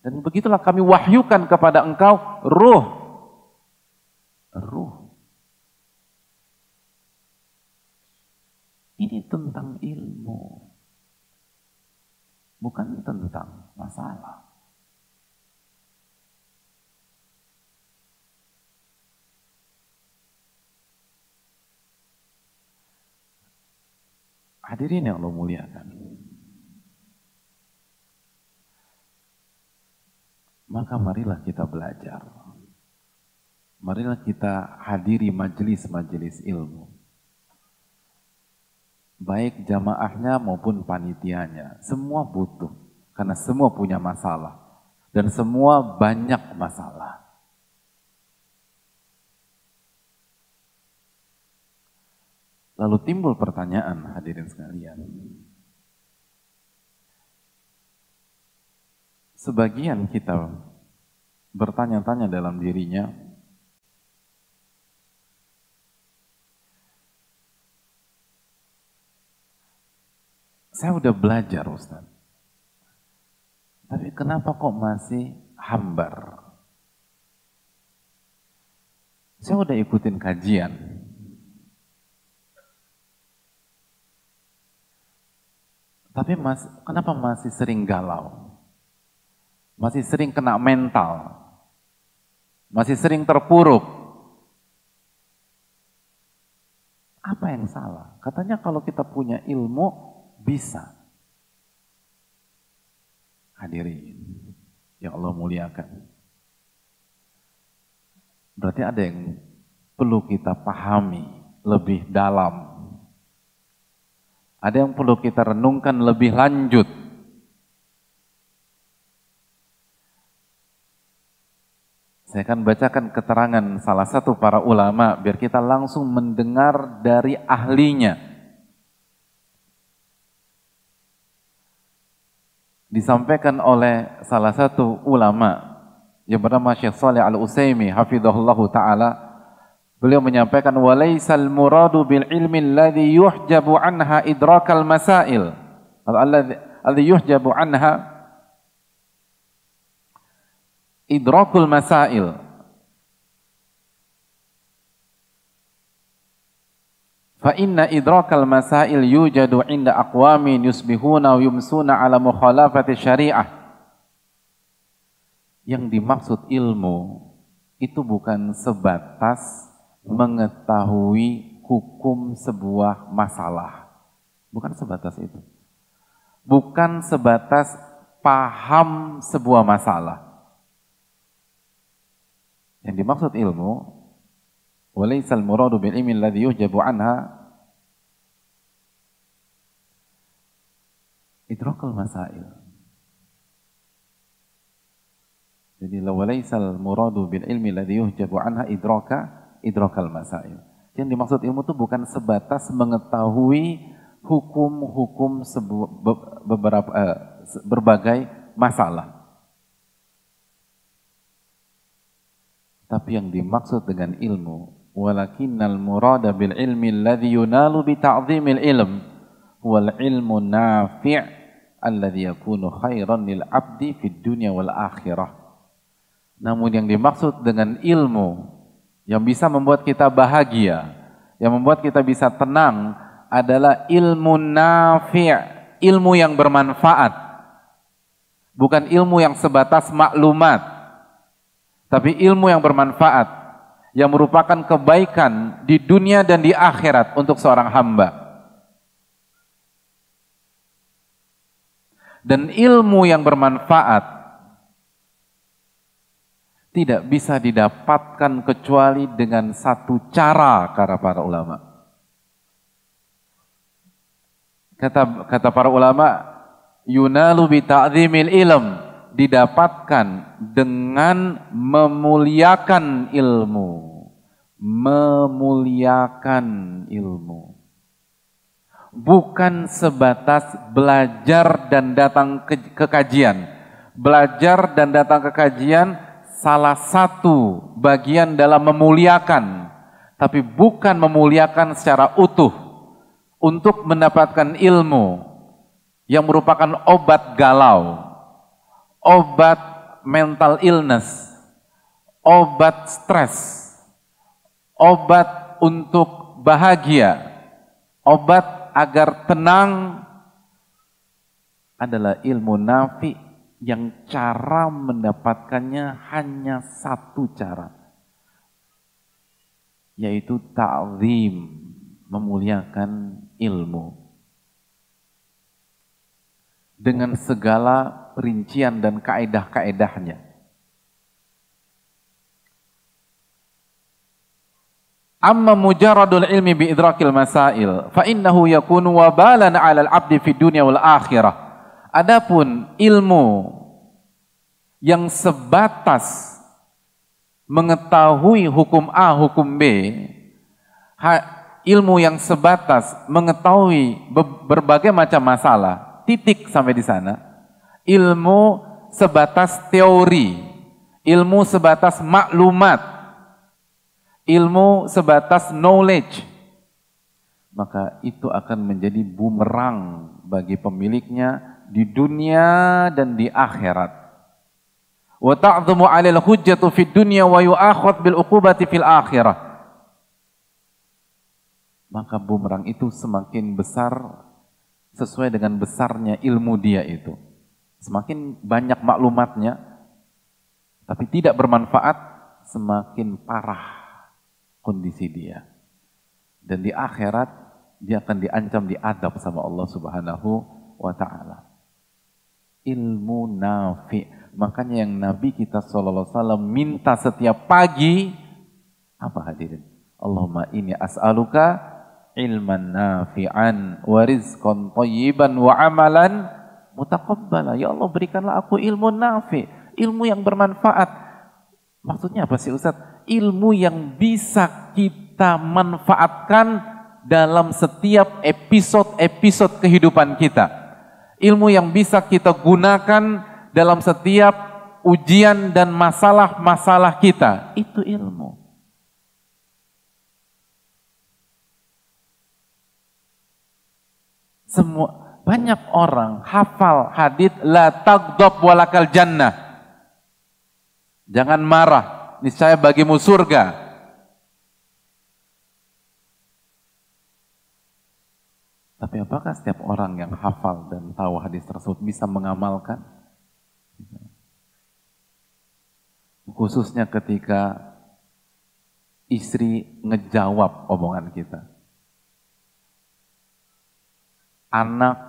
Dan begitulah kami wahyukan kepada engkau ruh. Ruh. Ini tentang ilmu. Bukan tentang masalah. Hadirin yang Allah muliakan. Maka marilah kita belajar. Marilah kita hadiri majelis-majelis ilmu baik jamaahnya maupun panitianya, semua butuh karena semua punya masalah dan semua banyak masalah. Lalu timbul pertanyaan hadirin sekalian. Sebagian kita bertanya-tanya dalam dirinya, Saya udah belajar Ustaz. Tapi kenapa kok masih hambar? Saya udah ikutin kajian. Tapi mas, kenapa masih sering galau? Masih sering kena mental? Masih sering terpuruk? Apa yang salah? Katanya kalau kita punya ilmu, bisa. Hadirin yang Allah muliakan. Berarti ada yang perlu kita pahami lebih dalam. Ada yang perlu kita renungkan lebih lanjut. Saya akan bacakan keterangan salah satu para ulama biar kita langsung mendengar dari ahlinya. disampaikan oleh salah satu ulama yang bernama Syekh Saleh Al-Utsaimin hafizahullah taala beliau menyampaikan walaisal muradu bil ilmi alladhi yuhjabu anha idrakal masail alladhi yuhjabu anha idrakul masail Fa inna idrakal masail yujadu inda aqwamin yusbihuna wa yumsuna ala mukhalafati syariah. Yang dimaksud ilmu itu bukan sebatas mengetahui hukum sebuah masalah. Bukan sebatas itu. Bukan sebatas paham sebuah masalah. Yang dimaksud ilmu, walaysal muradu bil ilmi alladhi yujabu anha idrakul masail. Jadi, walaysal muradu bil ilmi alladhi yujabu anha idraka idrokal masail. Yang dimaksud ilmu itu bukan sebatas mengetahui hukum-hukum beberapa eh, berbagai masalah. Tapi yang dimaksud dengan ilmu, walakinnal murada bil ilmi alladhi yunalu bi ta'zimil ilm wal ilmu nafi' alladhi yakunu khairan lil abdi fid dunya wal akhirah. Namun yang dimaksud dengan ilmu yang bisa membuat kita bahagia yang membuat kita bisa tenang adalah ilmu nafi' ilmu yang bermanfaat bukan ilmu yang sebatas maklumat tapi ilmu yang bermanfaat yang merupakan kebaikan di dunia dan di akhirat untuk seorang hamba. Dan ilmu yang bermanfaat tidak bisa didapatkan kecuali dengan satu cara kata para ulama. Kata kata para ulama, yunalu bi ilm didapatkan dengan memuliakan ilmu. Memuliakan ilmu. Bukan sebatas belajar dan datang ke, ke kajian. Belajar dan datang ke kajian salah satu bagian dalam memuliakan. Tapi bukan memuliakan secara utuh. Untuk mendapatkan ilmu yang merupakan obat galau obat mental illness, obat stres, obat untuk bahagia, obat agar tenang adalah ilmu nafi yang cara mendapatkannya hanya satu cara yaitu ta'zim memuliakan ilmu dengan segala perincian dan kaedah-kaedahnya. Amma mujaradul ilmi bi idrakil masail fa innahu yakunu wabalan 'ala al-'abdi fid dunya wal akhirah. Adapun ilmu yang sebatas mengetahui hukum A, hukum B, ilmu yang sebatas mengetahui berbagai macam masalah, titik sampai di sana. Ilmu sebatas teori, ilmu sebatas maklumat, ilmu sebatas knowledge. Maka itu akan menjadi bumerang bagi pemiliknya di dunia dan di akhirat. Wa ta'dhumu 'alal hujjatu fid dunya wa yu'akhadh bil uqubati fil akhirah maka bumerang itu semakin besar sesuai dengan besarnya ilmu dia itu. Semakin banyak maklumatnya, tapi tidak bermanfaat, semakin parah kondisi dia. Dan di akhirat, dia akan diancam diadab sama Allah subhanahu wa ta'ala. Ilmu nafi. Makanya yang Nabi kita SAW minta setiap pagi, apa hadirin? Allahumma ini as'aluka ilman nafi'an wa rizqan tayyiban wa amalan mutaqabbala. Ya Allah berikanlah aku ilmu nafi, ilmu yang bermanfaat. Maksudnya apa sih Ustaz? Ilmu yang bisa kita manfaatkan dalam setiap episode-episode kehidupan kita. Ilmu yang bisa kita gunakan dalam setiap ujian dan masalah-masalah kita. Itu ilmu. Semua banyak orang hafal hadis la taghdab walakal jannah. Jangan marah, niscaya bagimu surga. Tapi apakah setiap orang yang hafal dan tahu hadis tersebut bisa mengamalkan? Khususnya ketika istri ngejawab omongan kita anak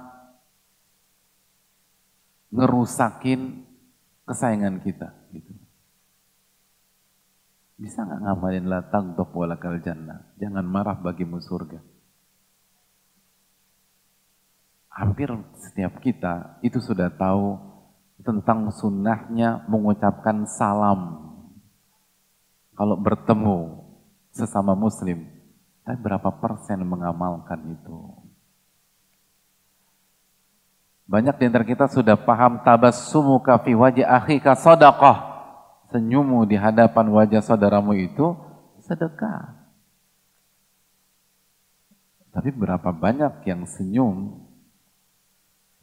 ngerusakin kesayangan kita gitu. Bisa nggak ngamalin latang tok walakal jannah? Jangan marah bagimu surga. Hampir setiap kita itu sudah tahu tentang sunnahnya mengucapkan salam. Kalau bertemu sesama muslim, tapi berapa persen mengamalkan itu? Banyak di antara kita sudah paham tabassumuka fi wajah akhika sadaqah. Senyummu di hadapan wajah saudaramu itu sedekah. Tapi berapa banyak yang senyum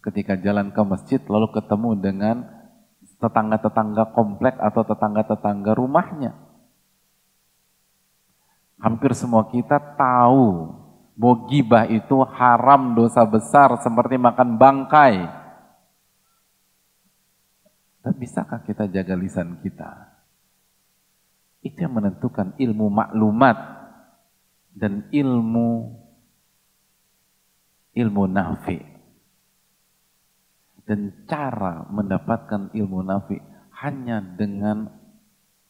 ketika jalan ke masjid lalu ketemu dengan tetangga-tetangga komplek atau tetangga-tetangga rumahnya. Hampir semua kita tahu bahwa gibah itu haram dosa besar seperti makan bangkai. Dan bisakah kita jaga lisan kita? Itu yang menentukan ilmu maklumat dan ilmu ilmu nafi. Dan cara mendapatkan ilmu nafi hanya dengan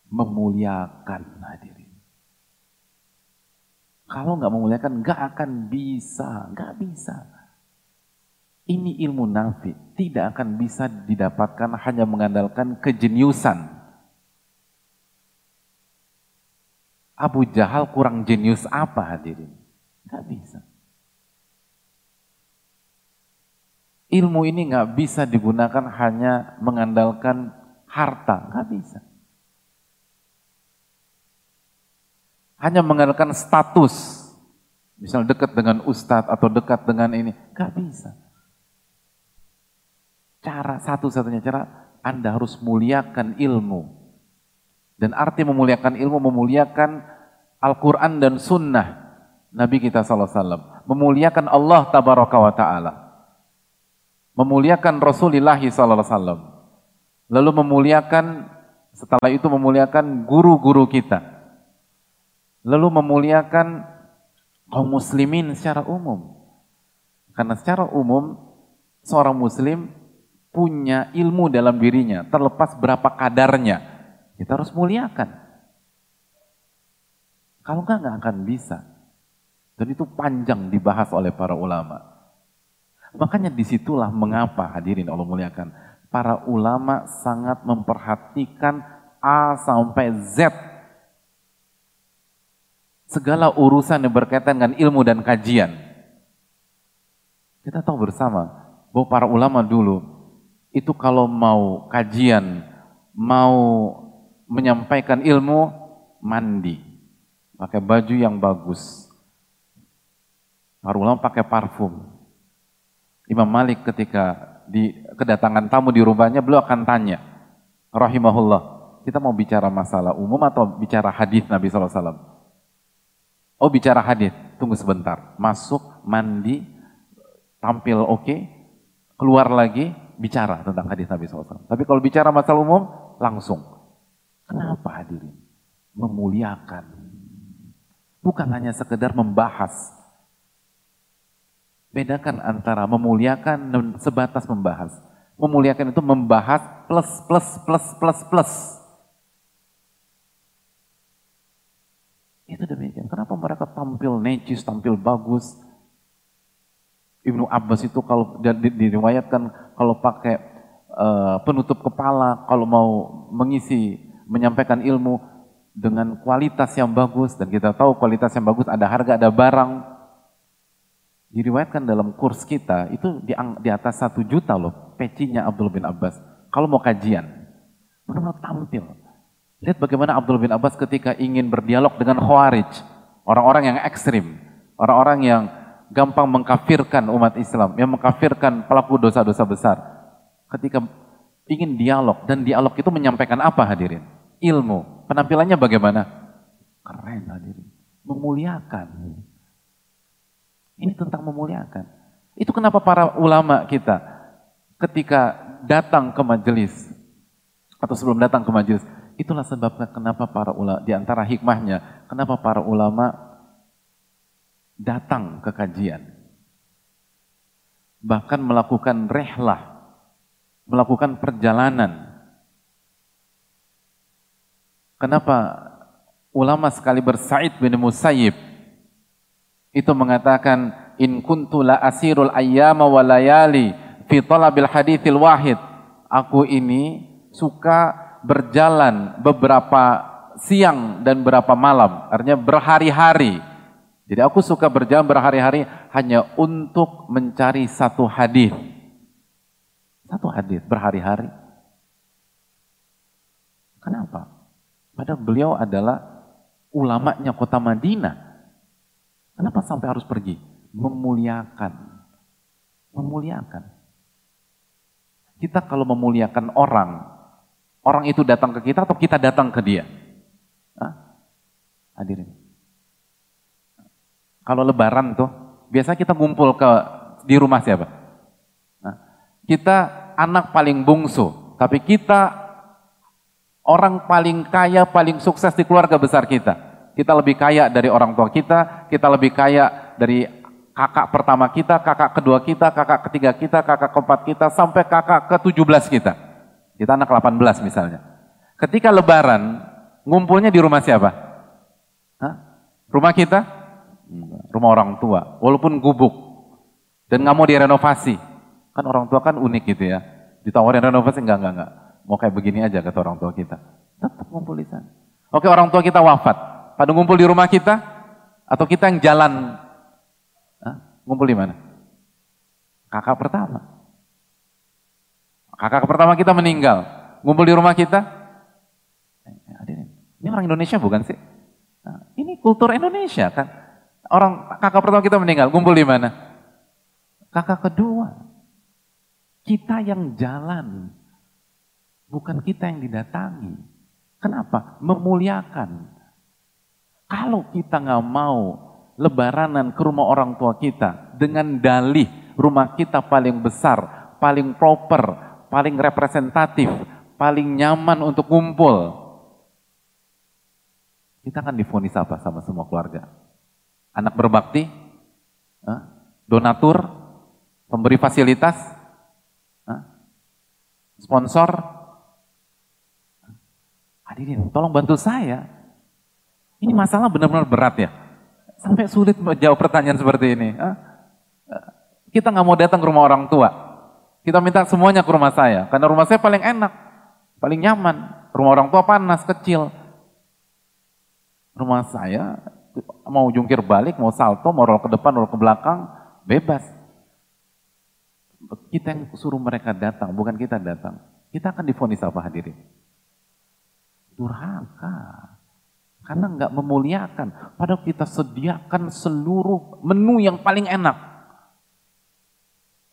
memuliakan hadirin. Kalau nggak memuliakan, nggak akan bisa, nggak bisa. Ini ilmu nafi, tidak akan bisa didapatkan hanya mengandalkan kejeniusan. Abu Jahal kurang jenius apa hadirin? Nggak bisa. Ilmu ini nggak bisa digunakan hanya mengandalkan harta, nggak bisa. hanya mengandalkan status. Misal dekat dengan ustadz atau dekat dengan ini. Gak bisa. Cara satu-satunya cara, Anda harus muliakan ilmu. Dan arti memuliakan ilmu, memuliakan Al-Quran dan Sunnah Nabi kita SAW. memuliakan Allah tabaraka taala. Memuliakan Rasulullah wasallam. Lalu memuliakan setelah itu memuliakan guru-guru kita. Lalu memuliakan kaum muslimin secara umum. Karena secara umum seorang muslim punya ilmu dalam dirinya, terlepas berapa kadarnya. Kita harus muliakan. Kalau enggak, enggak akan bisa. Dan itu panjang dibahas oleh para ulama. Makanya di situlah mengapa hadirin Allah muliakan. Para ulama sangat memperhatikan A sampai Z. Segala urusan yang berkaitan dengan ilmu dan kajian. Kita tahu bersama bahwa para ulama dulu itu kalau mau kajian, mau menyampaikan ilmu, mandi pakai baju yang bagus. Para ulama pakai parfum. Imam Malik ketika di kedatangan tamu di rumahnya, beliau akan tanya, rahimahullah, kita mau bicara masalah umum atau bicara hadis Nabi SAW? Oh bicara hadis, tunggu sebentar. Masuk, mandi, tampil oke, okay, keluar lagi, bicara tentang hadis Nabi SAW. Tapi kalau bicara masalah umum, langsung. Kenapa hadirin? Memuliakan Bukan hanya sekedar membahas. Bedakan antara memuliakan dan sebatas membahas. Memuliakan itu membahas plus, plus, plus, plus, plus. Itu demikian. Kenapa mereka tampil necis, tampil bagus? Ibnu Abbas itu kalau diriwayatkan kalau pakai uh, penutup kepala, kalau mau mengisi, menyampaikan ilmu, dengan kualitas yang bagus dan kita tahu kualitas yang bagus ada harga ada barang diriwayatkan dalam kurs kita itu di, di atas satu juta loh pecinya Abdul bin Abbas kalau mau kajian benar-benar tampil lihat bagaimana Abdul bin Abbas ketika ingin berdialog dengan Khawarij orang-orang yang ekstrim orang-orang yang gampang mengkafirkan umat Islam yang mengkafirkan pelaku dosa-dosa besar ketika ingin dialog dan dialog itu menyampaikan apa hadirin ilmu Penampilannya bagaimana? Keren hadirin. Memuliakan. Ini tentang memuliakan. Itu kenapa para ulama kita ketika datang ke majelis atau sebelum datang ke majelis, itulah sebabnya kenapa para ulama di antara hikmahnya, kenapa para ulama datang ke kajian. Bahkan melakukan rehlah, melakukan perjalanan Kenapa ulama sekali bersaid bin Musayyib itu mengatakan in kuntu la asirul ayyama wa layali fi talabil hadithil wahid. Aku ini suka berjalan beberapa siang dan beberapa malam, artinya berhari-hari. Jadi aku suka berjalan berhari-hari hanya untuk mencari satu hadis. Satu hadis berhari-hari. Kenapa? Padahal beliau adalah ulamanya kota Madinah. Kenapa sampai harus pergi? Memuliakan. Memuliakan. Kita kalau memuliakan orang, orang itu datang ke kita atau kita datang ke dia? Hah? Hadirin. Kalau lebaran tuh, biasa kita ngumpul ke di rumah siapa? Nah, kita anak paling bungsu, tapi kita Orang paling kaya, paling sukses di keluarga besar kita. Kita lebih kaya dari orang tua kita, kita lebih kaya dari kakak pertama kita, kakak kedua kita, kakak ketiga kita, kakak keempat kita, sampai kakak ke-17 kita. Kita anak 18 misalnya. Ketika lebaran, ngumpulnya di rumah siapa? Hah? Rumah kita? Rumah orang tua, walaupun gubuk. Dan nggak mau direnovasi. Kan orang tua kan unik gitu ya. Ditawarin renovasi, enggak, enggak, enggak. Mau kayak begini aja kata orang tua kita. Tetap ngumpul di sana. Oke orang tua kita wafat. Pada ngumpul di rumah kita? Atau kita yang jalan? Hah? Ngumpul di mana? Kakak pertama. Kakak pertama kita meninggal. Ngumpul di rumah kita? Eh, ini orang Indonesia bukan sih? Nah, ini kultur Indonesia kan. Orang kakak pertama kita meninggal, ngumpul di mana? Kakak kedua. Kita yang jalan Bukan kita yang didatangi. Kenapa? Memuliakan. Kalau kita nggak mau lebaranan ke rumah orang tua kita dengan dalih rumah kita paling besar, paling proper, paling representatif, paling nyaman untuk ngumpul. Kita akan difonis apa sama semua keluarga? Anak berbakti? Donatur? Pemberi fasilitas? Sponsor? Hadirin, tolong bantu saya. Ini masalah benar-benar berat ya. Sampai sulit menjawab pertanyaan seperti ini. Kita nggak mau datang ke rumah orang tua. Kita minta semuanya ke rumah saya. Karena rumah saya paling enak, paling nyaman. Rumah orang tua panas, kecil. Rumah saya mau jungkir balik, mau salto, mau roll ke depan, roll ke belakang, bebas. Kita yang suruh mereka datang, bukan kita datang. Kita akan difonis apa hadirin? Durhaka. Karena nggak memuliakan. Padahal kita sediakan seluruh menu yang paling enak.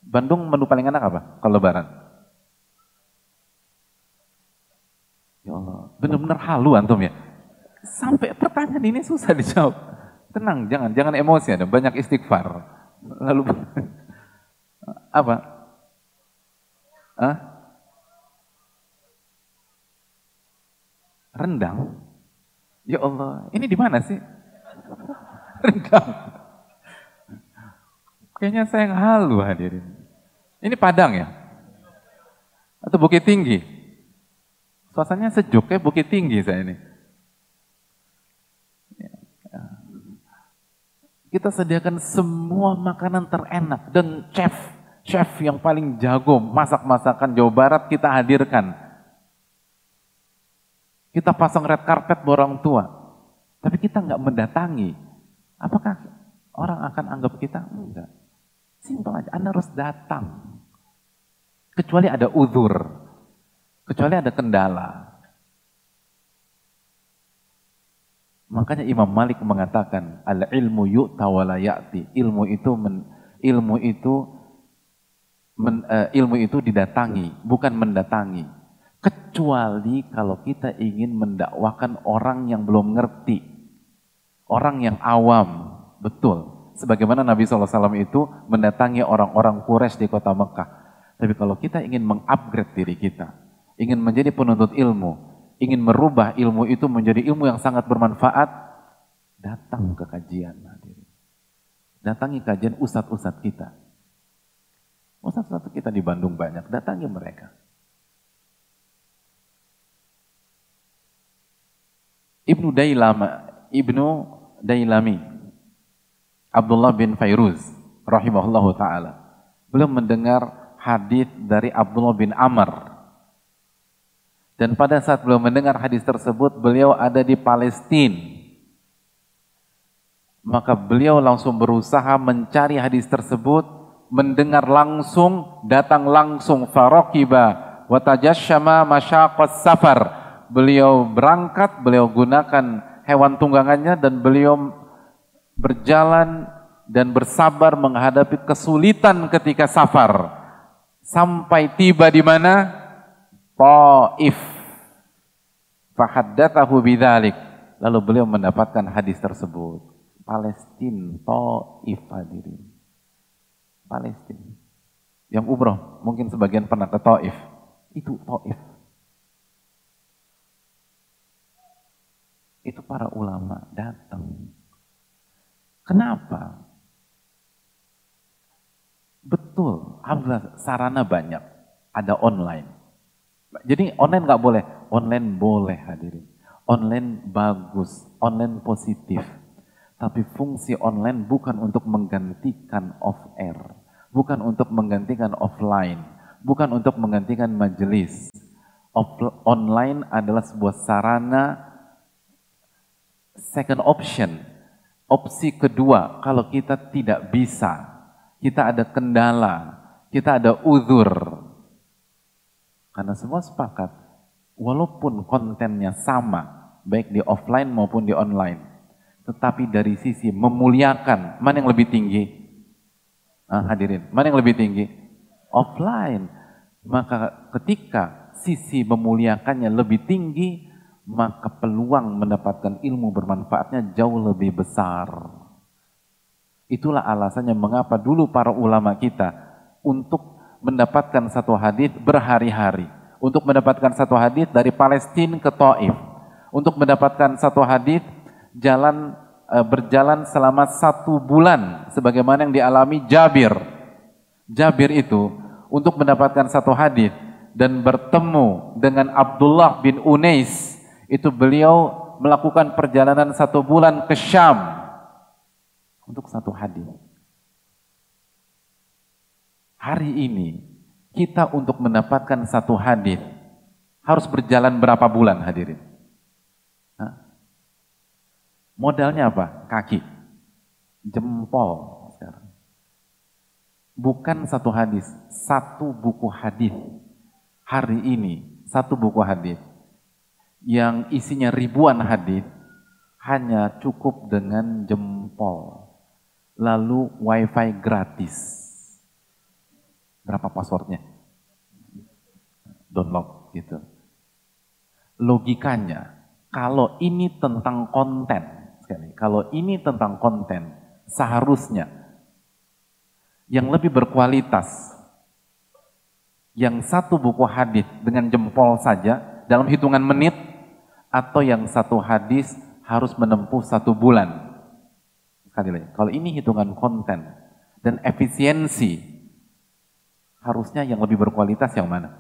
Bandung menu paling enak apa kalau lebaran? Ya Allah, benar-benar halu antum ya. Sampai pertanyaan ini susah dijawab. Tenang, jangan jangan emosi ada, banyak istighfar. Lalu <laughs> apa? Hah? Rendang? Ya Allah, ini di mana sih? Rendang. Kayaknya saya yang halu hadirin. Ini Padang ya? Atau Bukit Tinggi? Suasananya sejuk kayak Bukit Tinggi saya ini. Kita sediakan semua makanan terenak dan chef, chef yang paling jago masak masakan Jawa Barat kita hadirkan kita pasang red carpet orang tua, tapi kita nggak mendatangi. Apakah orang akan anggap kita? Enggak. Simpel aja, Anda harus datang. Kecuali ada uzur, kecuali ada kendala. Makanya Imam Malik mengatakan, al ilmu yu'ta ya'ti. Ilmu itu men, ilmu itu men, uh, ilmu itu didatangi, bukan mendatangi. Kecuali kalau kita ingin mendakwakan orang yang belum ngerti. Orang yang awam. Betul. Sebagaimana Nabi SAW itu mendatangi orang-orang Quraisy di kota Mekah. Tapi kalau kita ingin mengupgrade diri kita, ingin menjadi penuntut ilmu, ingin merubah ilmu itu menjadi ilmu yang sangat bermanfaat, datang ke kajian. Datangi kajian ustadz-ustadz kita. Ustadz-ustadz kita di Bandung banyak, datangi mereka. Ibnu Dailama, Ibnu Dailami, Abdullah bin Fairuz, rahimahullahu taala. Beliau mendengar hadis dari Abdullah bin Amr. Dan pada saat beliau mendengar hadis tersebut, beliau ada di Palestina. Maka beliau langsung berusaha mencari hadis tersebut, mendengar langsung, datang langsung farokiba wa tajasyama masyaqas safar beliau berangkat, beliau gunakan hewan tunggangannya dan beliau berjalan dan bersabar menghadapi kesulitan ketika safar. Sampai tiba di mana? Taif. Fahaddatsahu bidzalik. Lalu beliau mendapatkan hadis tersebut. Palestina Taif hadirin. Palestina yang umroh mungkin sebagian pernah ke Taif. Itu Taif itu para ulama datang. Kenapa? Betul, alhamdulillah sarana banyak, ada online. Jadi online nggak boleh, online boleh hadirin. Online bagus, online positif. Tapi fungsi online bukan untuk menggantikan off air, bukan untuk menggantikan offline, bukan untuk menggantikan majelis. Online adalah sebuah sarana second option, opsi kedua kalau kita tidak bisa, kita ada kendala, kita ada uzur. Karena semua sepakat, walaupun kontennya sama, baik di offline maupun di online, tetapi dari sisi memuliakan, mana yang lebih tinggi? Ah, hadirin, mana yang lebih tinggi? Offline. Maka ketika sisi memuliakannya lebih tinggi, maka peluang mendapatkan ilmu bermanfaatnya jauh lebih besar. Itulah alasannya mengapa dulu para ulama kita untuk mendapatkan satu hadis berhari-hari. Untuk mendapatkan satu hadis dari Palestina ke Taif. Untuk mendapatkan satu hadis jalan e, berjalan selama satu bulan sebagaimana yang dialami Jabir. Jabir itu untuk mendapatkan satu hadis dan bertemu dengan Abdullah bin Unais itu beliau melakukan perjalanan satu bulan ke Syam untuk satu hadis. Hari ini kita untuk mendapatkan satu hadis harus berjalan berapa bulan hadirin? Hah? Modalnya apa? Kaki, jempol. Bukan satu hadis, satu buku hadis. Hari ini satu buku hadis yang isinya ribuan hadis hanya cukup dengan jempol lalu wifi gratis. Berapa passwordnya? Download gitu. Logikanya, kalau ini tentang konten, sekali, kalau ini tentang konten, seharusnya yang lebih berkualitas, yang satu buku hadis dengan jempol saja dalam hitungan menit, atau yang satu hadis harus menempuh satu bulan Sekali lagi, kalau ini hitungan konten dan efisiensi, harusnya yang lebih berkualitas yang mana?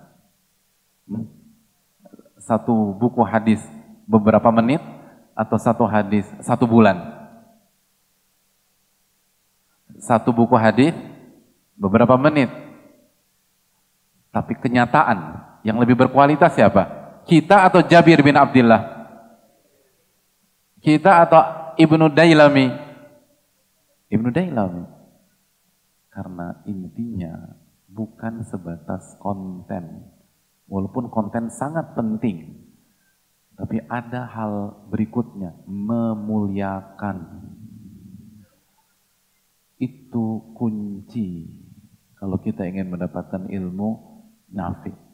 Satu buku hadis beberapa menit atau satu hadis satu bulan? Satu buku hadis beberapa menit. Tapi kenyataan yang lebih berkualitas siapa? Kita atau Jabir bin Abdullah? Kita atau Ibnu Dailami? Ibnu Dailami. Karena intinya bukan sebatas konten. Walaupun konten sangat penting. Tapi ada hal berikutnya, memuliakan. Itu kunci kalau kita ingin mendapatkan ilmu nafi.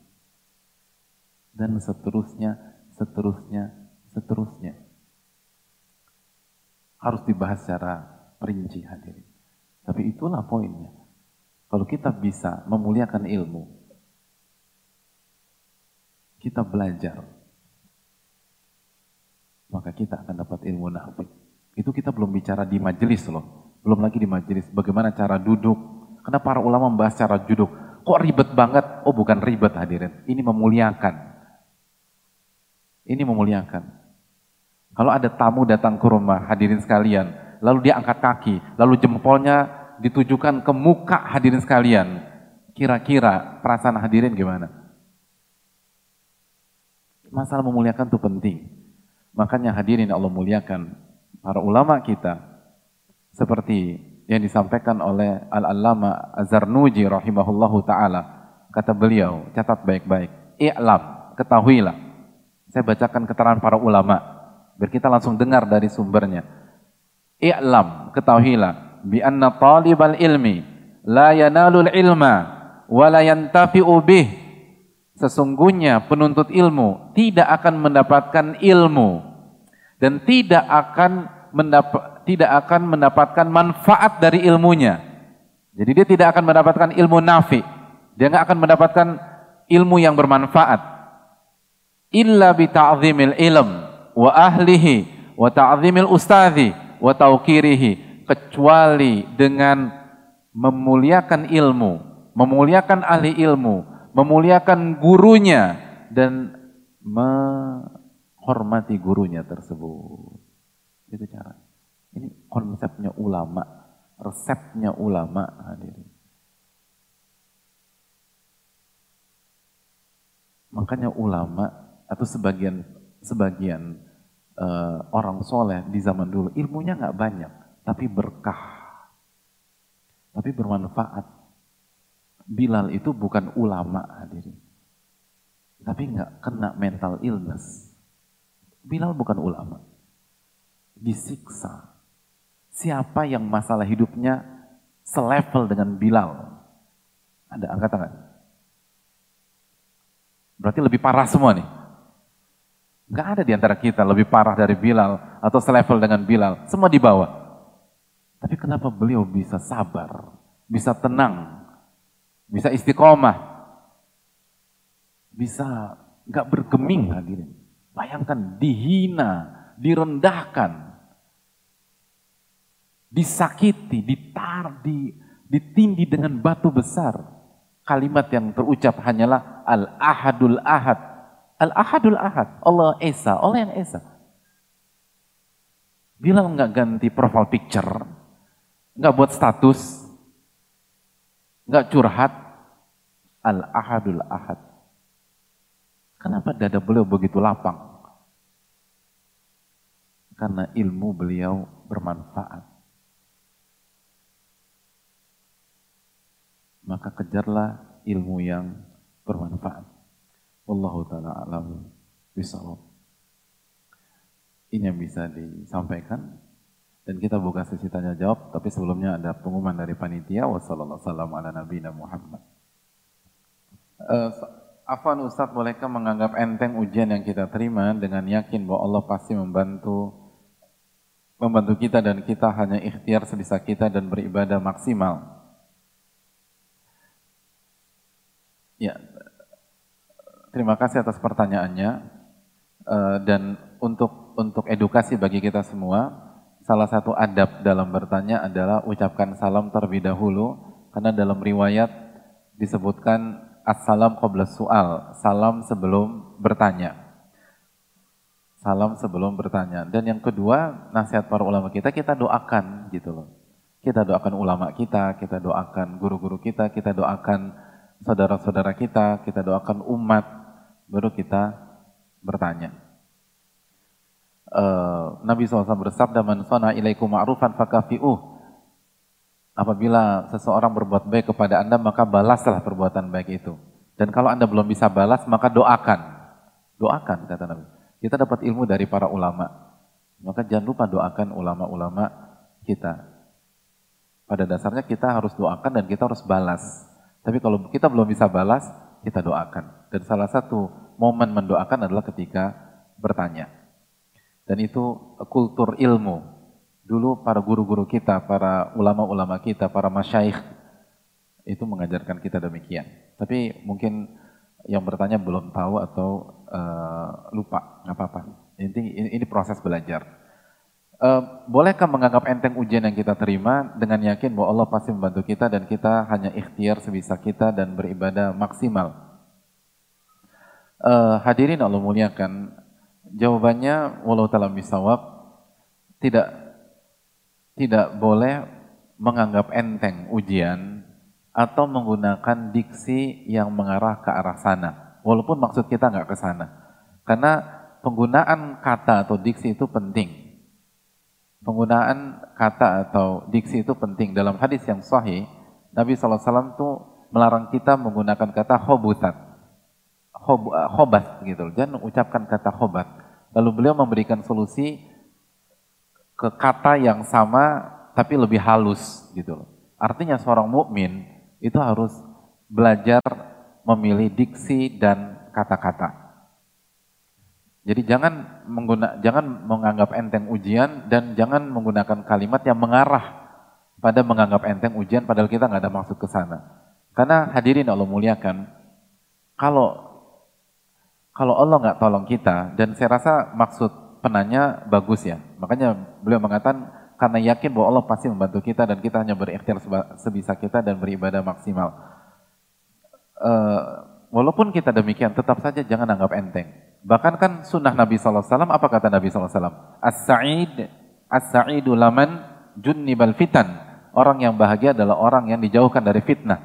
Dan seterusnya, seterusnya, seterusnya. Harus dibahas secara rinci hadirin. Tapi itulah poinnya. Kalau kita bisa memuliakan ilmu, kita belajar, maka kita akan dapat ilmu nafi. Itu kita belum bicara di majelis loh. Belum lagi di majelis. Bagaimana cara duduk. Karena para ulama membahas cara duduk. Kok ribet banget? Oh bukan ribet hadirin. Ini memuliakan. Ini memuliakan. Kalau ada tamu datang ke rumah hadirin sekalian, lalu dia angkat kaki, lalu jempolnya ditujukan ke muka hadirin sekalian. Kira-kira perasaan hadirin gimana? Masalah memuliakan itu penting. Makanya hadirin Allah muliakan para ulama kita seperti yang disampaikan oleh Al-Allama Azarnuji rahimahullahu taala. Kata beliau, catat baik-baik. I'lam, ketahuilah. Saya bacakan keterangan para ulama biar kita langsung dengar dari sumbernya i'lam ketahuilah bi anna talibal ilmi la yanalul ilma wa la yantafi'u bih sesungguhnya penuntut ilmu tidak akan mendapatkan ilmu dan tidak akan mendapat tidak akan mendapatkan manfaat dari ilmunya. Jadi dia tidak akan mendapatkan ilmu nafi. Dia nggak akan mendapatkan ilmu yang bermanfaat. Illa bi ta'zimil ilm wa ahlihi wa ta'zimil ustadhi wa taukirihi kecuali dengan memuliakan ilmu, memuliakan ahli ilmu, memuliakan gurunya dan menghormati gurunya tersebut. Itu cara. Ini konsepnya ulama, resepnya ulama hadirin. Makanya ulama atau sebagian sebagian uh, orang soleh di zaman dulu, ilmunya nggak banyak, tapi berkah, tapi bermanfaat. Bilal itu bukan ulama hadirin, tapi nggak kena mental illness. Bilal bukan ulama, disiksa. Siapa yang masalah hidupnya selevel dengan Bilal? Ada angkat tangan. Berarti lebih parah semua nih. Gak ada di antara kita lebih parah dari Bilal atau selevel dengan Bilal. Semua di bawah. Tapi kenapa beliau bisa sabar, bisa tenang, bisa istiqomah, bisa nggak bergeming hadirin. Bayangkan dihina, direndahkan, disakiti, ditar, di, ditindih dengan batu besar. Kalimat yang terucap hanyalah Al-Ahadul Ahad. Al-Ahadul Ahad. Allah Esa, Allah yang Esa. Bilang nggak ganti profile picture, nggak buat status, nggak curhat, al-ahadul ahad. Kenapa dada beliau begitu lapang? Karena ilmu beliau bermanfaat. Maka kejarlah ilmu yang bermanfaat. Wallahu ta'ala alam bisawab. Ini yang bisa disampaikan. Dan kita buka sesi tanya jawab, tapi sebelumnya ada pengumuman dari panitia. Wassalamualaikum ala nabiyina Muhammad. Uh, Afan Ustaz, bolehkah menganggap enteng ujian yang kita terima dengan yakin bahwa Allah pasti membantu membantu kita dan kita hanya ikhtiar sebisa kita dan beribadah maksimal? Ya, terima kasih atas pertanyaannya. Uh, dan untuk untuk edukasi bagi kita semua, salah satu adab dalam bertanya adalah ucapkan salam terlebih dahulu karena dalam riwayat disebutkan assalam qabla soal, salam sebelum bertanya. Salam sebelum bertanya. Dan yang kedua, nasihat para ulama kita, kita doakan gitu loh. Kita doakan ulama kita, kita doakan guru-guru kita, kita doakan saudara-saudara kita, kita doakan umat, baru kita bertanya uh, Nabi SAW bersabda, Man sana ilaikum ma'rufan fakafi'uh. Apabila seseorang berbuat baik kepada Anda, maka balaslah perbuatan baik itu. Dan kalau Anda belum bisa balas, maka doakan. Doakan, kata Nabi. Kita dapat ilmu dari para ulama. Maka jangan lupa doakan ulama-ulama kita. Pada dasarnya kita harus doakan dan kita harus balas. Tapi kalau kita belum bisa balas, kita doakan. Dan salah satu momen mendoakan adalah ketika bertanya. Dan itu kultur ilmu. Dulu para guru-guru kita, para ulama-ulama kita, para masyaikh itu mengajarkan kita demikian. Tapi mungkin yang bertanya belum tahu atau uh, lupa, nggak apa-apa. Ini, ini proses belajar. Uh, bolehkah menganggap enteng ujian yang kita terima dengan yakin bahwa Allah pasti membantu kita dan kita hanya ikhtiar sebisa kita dan beribadah maksimal? Uh, hadirin Allah muliakan, Jawabannya walau taala misawab tidak tidak boleh menganggap enteng ujian atau menggunakan diksi yang mengarah ke arah sana. Walaupun maksud kita nggak ke sana. Karena penggunaan kata atau diksi itu penting. Penggunaan kata atau diksi itu penting. Dalam hadis yang sahih, Nabi SAW itu melarang kita menggunakan kata khobutat. Khob, khobat gitu. Jangan ucapkan kata khobat. Lalu beliau memberikan solusi ke kata yang sama tapi lebih halus gitu loh. Artinya seorang mukmin itu harus belajar memilih diksi dan kata-kata. Jadi jangan mengguna, jangan menganggap enteng ujian dan jangan menggunakan kalimat yang mengarah pada menganggap enteng ujian padahal kita nggak ada maksud ke sana. Karena hadirin Allah muliakan, kalau kalau Allah nggak tolong kita, dan saya rasa maksud penanya bagus ya. Makanya beliau mengatakan, karena yakin bahwa Allah pasti membantu kita dan kita hanya berikhtiar sebisa kita dan beribadah maksimal. Uh, walaupun kita demikian, tetap saja jangan anggap enteng. Bahkan kan sunnah Nabi SAW, apa kata Nabi SAW? As-sa'id, as-sa'idu laman junnibal fitan. Orang yang bahagia adalah orang yang dijauhkan dari fitnah.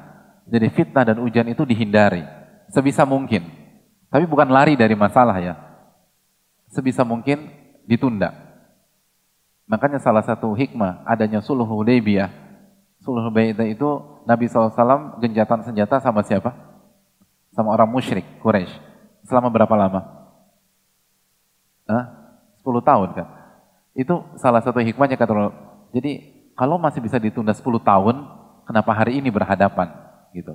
Jadi fitnah dan ujian itu dihindari. Sebisa mungkin. Tapi bukan lari dari masalah ya. Sebisa mungkin ditunda. Makanya salah satu hikmah adanya suluh Hudaybiyah. Suluh Hudaybiyah itu Nabi SAW genjatan senjata sama siapa? Sama orang musyrik, Quraisy. Selama berapa lama? Hah? 10 tahun kan? Itu salah satu hikmahnya kata. Jadi kalau masih bisa ditunda 10 tahun, kenapa hari ini berhadapan? Gitu.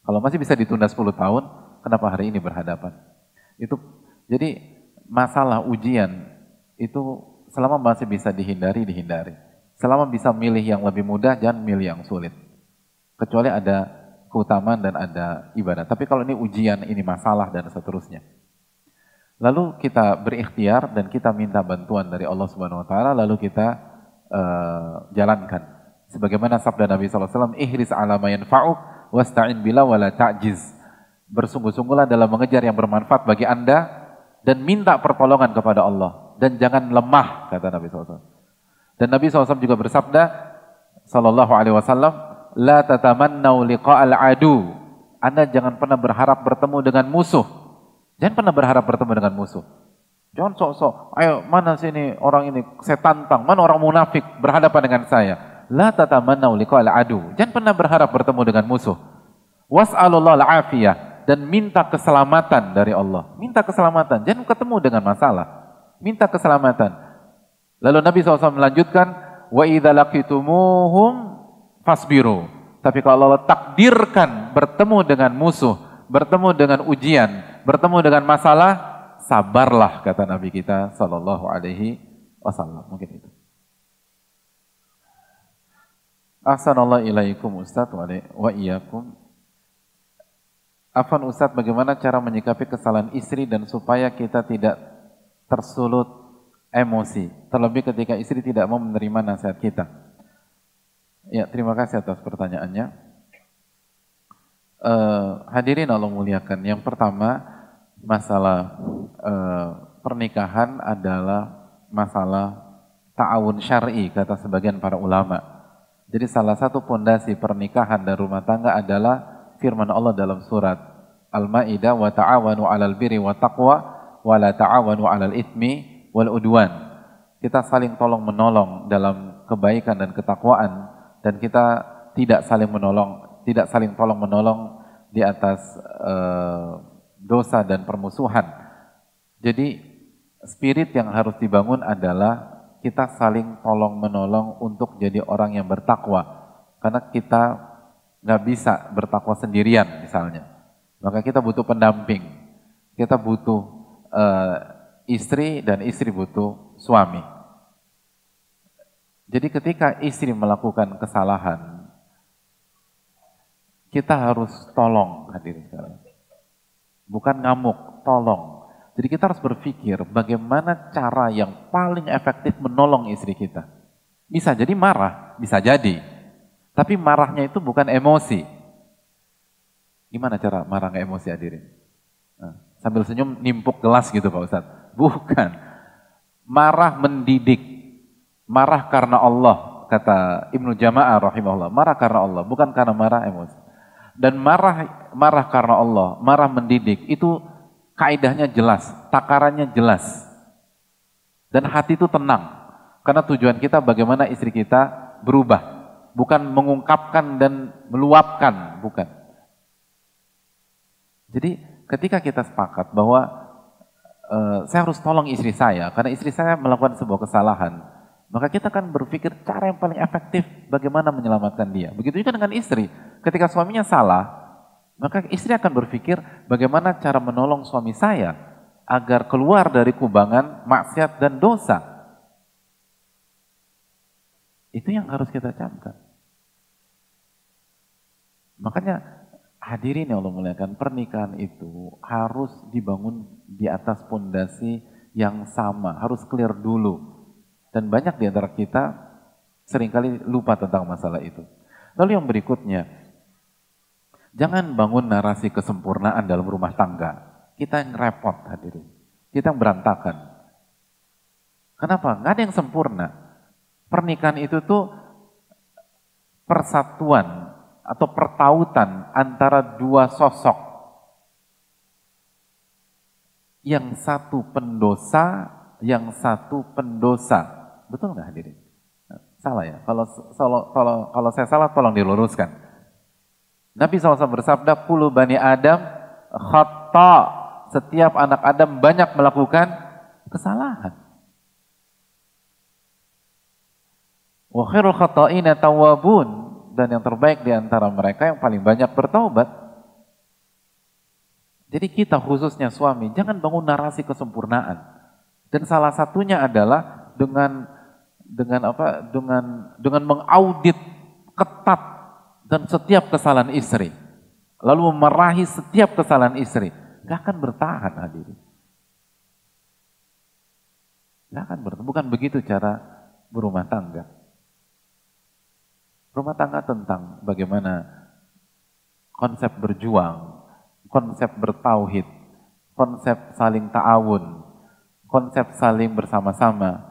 Kalau masih bisa ditunda 10 tahun, kenapa hari ini berhadapan? Itu jadi masalah ujian itu selama masih bisa dihindari dihindari. Selama bisa milih yang lebih mudah, jangan milih yang sulit. Kecuali ada keutamaan dan ada ibadah. Tapi kalau ini ujian, ini masalah dan seterusnya. Lalu kita berikhtiar dan kita minta bantuan dari Allah Subhanahu wa taala lalu kita uh, jalankan. Sebagaimana sabda Nabi SAW, ihris ala ma wasta'in bila wala ta'jiz. Bersungguh-sungguhlah dalam mengejar yang bermanfaat bagi Anda dan minta pertolongan kepada Allah dan jangan lemah kata Nabi SAW. Dan Nabi SAW juga bersabda sallallahu alaihi wasallam, la tatamannau liqa'al adu. Anda jangan pernah berharap bertemu dengan musuh. Jangan pernah berharap bertemu dengan musuh. Jangan sok-sok, ayo mana sini orang ini saya tantang, mana orang munafik berhadapan dengan saya. La tatamannau liqa'al adu. Jangan pernah berharap bertemu dengan musuh. Was'alullah al-afiyah dan minta keselamatan dari Allah. Minta keselamatan, jangan ketemu dengan masalah minta keselamatan. Lalu Nabi SAW melanjutkan, wa idza laqitumuhum fasbiru. Tapi kalau Allah takdirkan bertemu dengan musuh, bertemu dengan ujian, bertemu dengan masalah, sabarlah kata Nabi kita sallallahu alaihi wasallam. Mungkin itu. Ahsanallah ilaikum Ustaz wa iyyakum. Afan Ustaz, bagaimana cara menyikapi kesalahan istri dan supaya kita tidak tersulut emosi, terlebih ketika istri tidak mau menerima nasihat kita. Ya, terima kasih atas pertanyaannya. Uh, hadirin Allah muliakan. Yang pertama, masalah uh, pernikahan adalah masalah ta'awun syar'i kata sebagian para ulama. Jadi salah satu pondasi pernikahan dan rumah tangga adalah firman Allah dalam surat Al-Maidah wa ta'awanu 'alal birri wa taqwa wala ta'awanu 'alal itsmi wal udwan. Kita saling tolong menolong dalam kebaikan dan ketakwaan dan kita tidak saling menolong, tidak saling tolong menolong di atas uh, dosa dan permusuhan. Jadi spirit yang harus dibangun adalah kita saling tolong menolong untuk jadi orang yang bertakwa. Karena kita nggak bisa bertakwa sendirian misalnya. Maka kita butuh pendamping. Kita butuh uh, istri dan istri butuh suami. Jadi ketika istri melakukan kesalahan, kita harus tolong hadirin sekalian. Bukan ngamuk, tolong. Jadi kita harus berpikir bagaimana cara yang paling efektif menolong istri kita. Bisa jadi marah, bisa jadi. Tapi marahnya itu bukan emosi. Gimana cara marah nggak emosi hadirin? Nah, Sambil senyum nimpuk gelas gitu Pak Ustadz. Bukan. Marah mendidik. Marah karena Allah, kata Ibnu Jama'ah rahimahullah. Marah karena Allah, bukan karena marah emosi. Dan marah marah karena Allah, marah mendidik, itu kaidahnya jelas, takarannya jelas. Dan hati itu tenang. Karena tujuan kita bagaimana istri kita berubah. Bukan mengungkapkan dan meluapkan, bukan. Jadi ketika kita sepakat bahwa uh, saya harus tolong istri saya karena istri saya melakukan sebuah kesalahan, maka kita akan berpikir cara yang paling efektif bagaimana menyelamatkan dia. Begitu juga dengan istri. Ketika suaminya salah, maka istri akan berpikir bagaimana cara menolong suami saya agar keluar dari kubangan maksiat dan dosa. Itu yang harus kita camkan. Makanya Hadirin yang Allah muliakan, pernikahan itu harus dibangun di atas pondasi yang sama, harus clear dulu. Dan banyak di antara kita sering kali lupa tentang masalah itu. Lalu yang berikutnya, jangan bangun narasi kesempurnaan dalam rumah tangga. Kita yang repot hadirin, kita yang berantakan. Kenapa? Nggak ada yang sempurna. Pernikahan itu tuh persatuan atau pertautan antara dua sosok. Yang satu pendosa, yang satu pendosa. Betul nggak hadirin? Salah ya? Kalau, kalau, kalau, saya salah tolong diluruskan. Nabi SAW bersabda, Puluh Bani Adam khata. Setiap anak Adam banyak melakukan kesalahan. Wa khairul khata'ina dan yang terbaik di antara mereka yang paling banyak bertaubat. Jadi kita khususnya suami, jangan bangun narasi kesempurnaan. Dan salah satunya adalah dengan dengan apa? Dengan dengan mengaudit ketat dan setiap kesalahan istri. Lalu memarahi setiap kesalahan istri. Gak akan bertahan hadirin. Gak akan bertahan. Bukan begitu cara berumah tangga. Rumah tangga tentang bagaimana konsep berjuang, konsep bertauhid, konsep saling ta'awun, konsep saling bersama-sama,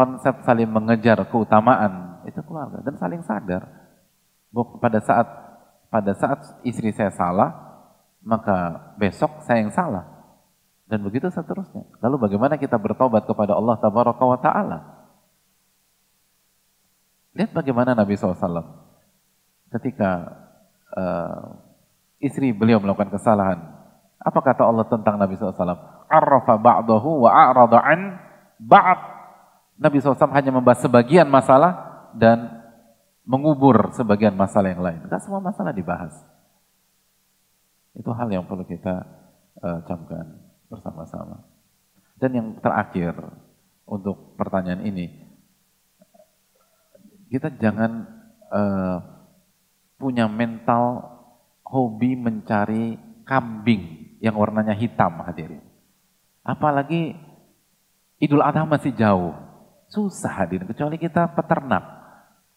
konsep saling mengejar keutamaan, itu keluarga. Dan saling sadar pada saat pada saat istri saya salah, maka besok saya yang salah. Dan begitu seterusnya. Lalu bagaimana kita bertobat kepada Allah Tabaraka wa Ta'ala? Lihat bagaimana Nabi SAW ketika uh, istri beliau melakukan kesalahan. Apa kata Allah tentang Nabi SAW? Arrafa ba'dahu wa a'rada an ba'd. Nabi SAW hanya membahas sebagian masalah dan mengubur sebagian masalah yang lain. Enggak semua masalah dibahas. Itu hal yang perlu kita uh, camkan bersama-sama. Dan yang terakhir untuk pertanyaan ini, kita jangan uh, punya mental hobi mencari kambing yang warnanya hitam hadirin. Apalagi Idul Adha masih jauh. Susah hadirin, kecuali kita peternak.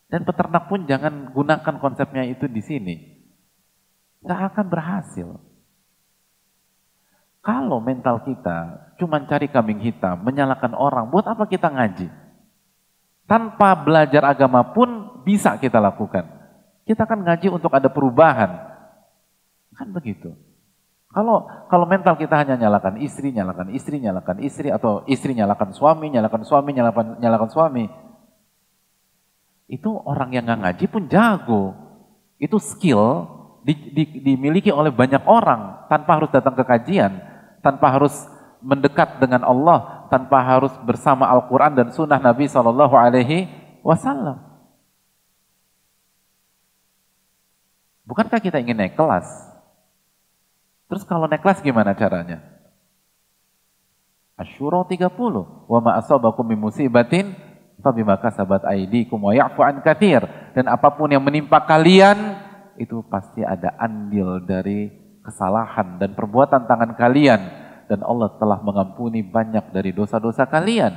Dan peternak pun jangan gunakan konsepnya itu di sini. Gak akan berhasil. Kalau mental kita cuma cari kambing hitam, menyalahkan orang, buat apa kita ngaji? Tanpa belajar agama pun bisa kita lakukan. Kita akan ngaji untuk ada perubahan. Kan begitu. Kalau kalau mental kita hanya nyalakan istri, nyalakan istri, nyalakan istri, atau istri nyalakan suami, nyalakan suami, nyalakan, nyalakan suami, itu orang yang nggak ngaji pun jago. Itu skill di, di, dimiliki oleh banyak orang tanpa harus datang ke kajian, tanpa harus mendekat dengan Allah, tanpa harus bersama Al-Quran dan Sunnah Nabi Shallallahu Alaihi Wasallam. Bukankah kita ingin naik kelas? Terus kalau naik kelas gimana caranya? Asyura 30. Wa ma asabakum min musibatin Fabima kasabat aidikum wa ya'fu an kathir. Dan apa pun yang menimpa kalian, itu pasti ada andil dari kesalahan dan perbuatan tangan kalian. Dan Allah telah mengampuni banyak dari dosa-dosa kalian.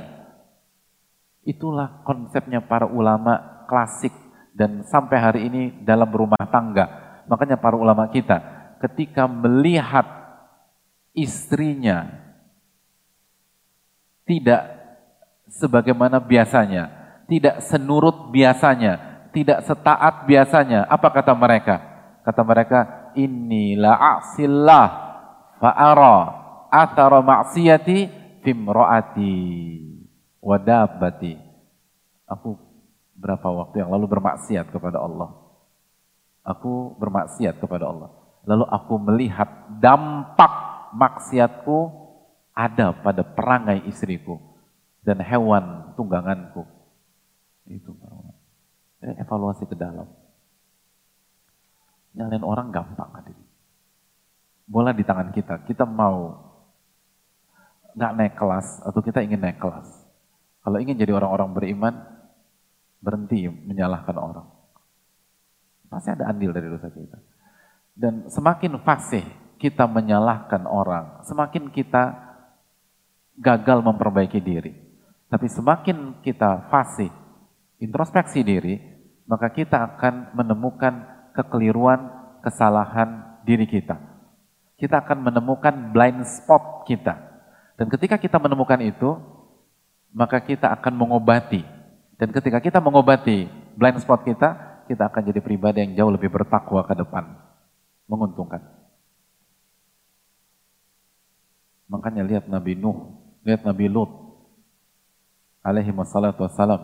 Itulah konsepnya para ulama klasik dan sampai hari ini dalam rumah tangga. Makanya para ulama kita ketika melihat istrinya tidak sebagaimana biasanya, tidak senurut biasanya, tidak setaat biasanya. Apa kata mereka? Kata mereka, inilah asillah fa'ara athara maksiyati fimro'ati wadabati. Aku berapa waktu yang lalu bermaksiat kepada Allah. Aku bermaksiat kepada Allah. Lalu aku melihat dampak maksiatku ada pada perangai istriku dan hewan tungganganku. Itu eh, evaluasi ke dalam. Nyalain orang gampang hadir. Bola di tangan kita. Kita mau nggak naik kelas atau kita ingin naik kelas. Kalau ingin jadi orang-orang beriman, berhenti menyalahkan orang. Pasti ada andil dari dosa kita. Dan semakin fasih kita menyalahkan orang, semakin kita gagal memperbaiki diri. Tapi semakin kita fasih, introspeksi diri, maka kita akan menemukan kekeliruan, kesalahan diri kita. Kita akan menemukan blind spot kita. Dan ketika kita menemukan itu, maka kita akan mengobati. Dan ketika kita mengobati blind spot kita, kita akan jadi pribadi yang jauh lebih bertakwa ke depan. Menguntungkan. Makanya lihat Nabi Nuh, lihat Nabi Lut, alaihi wassalatu wassalam.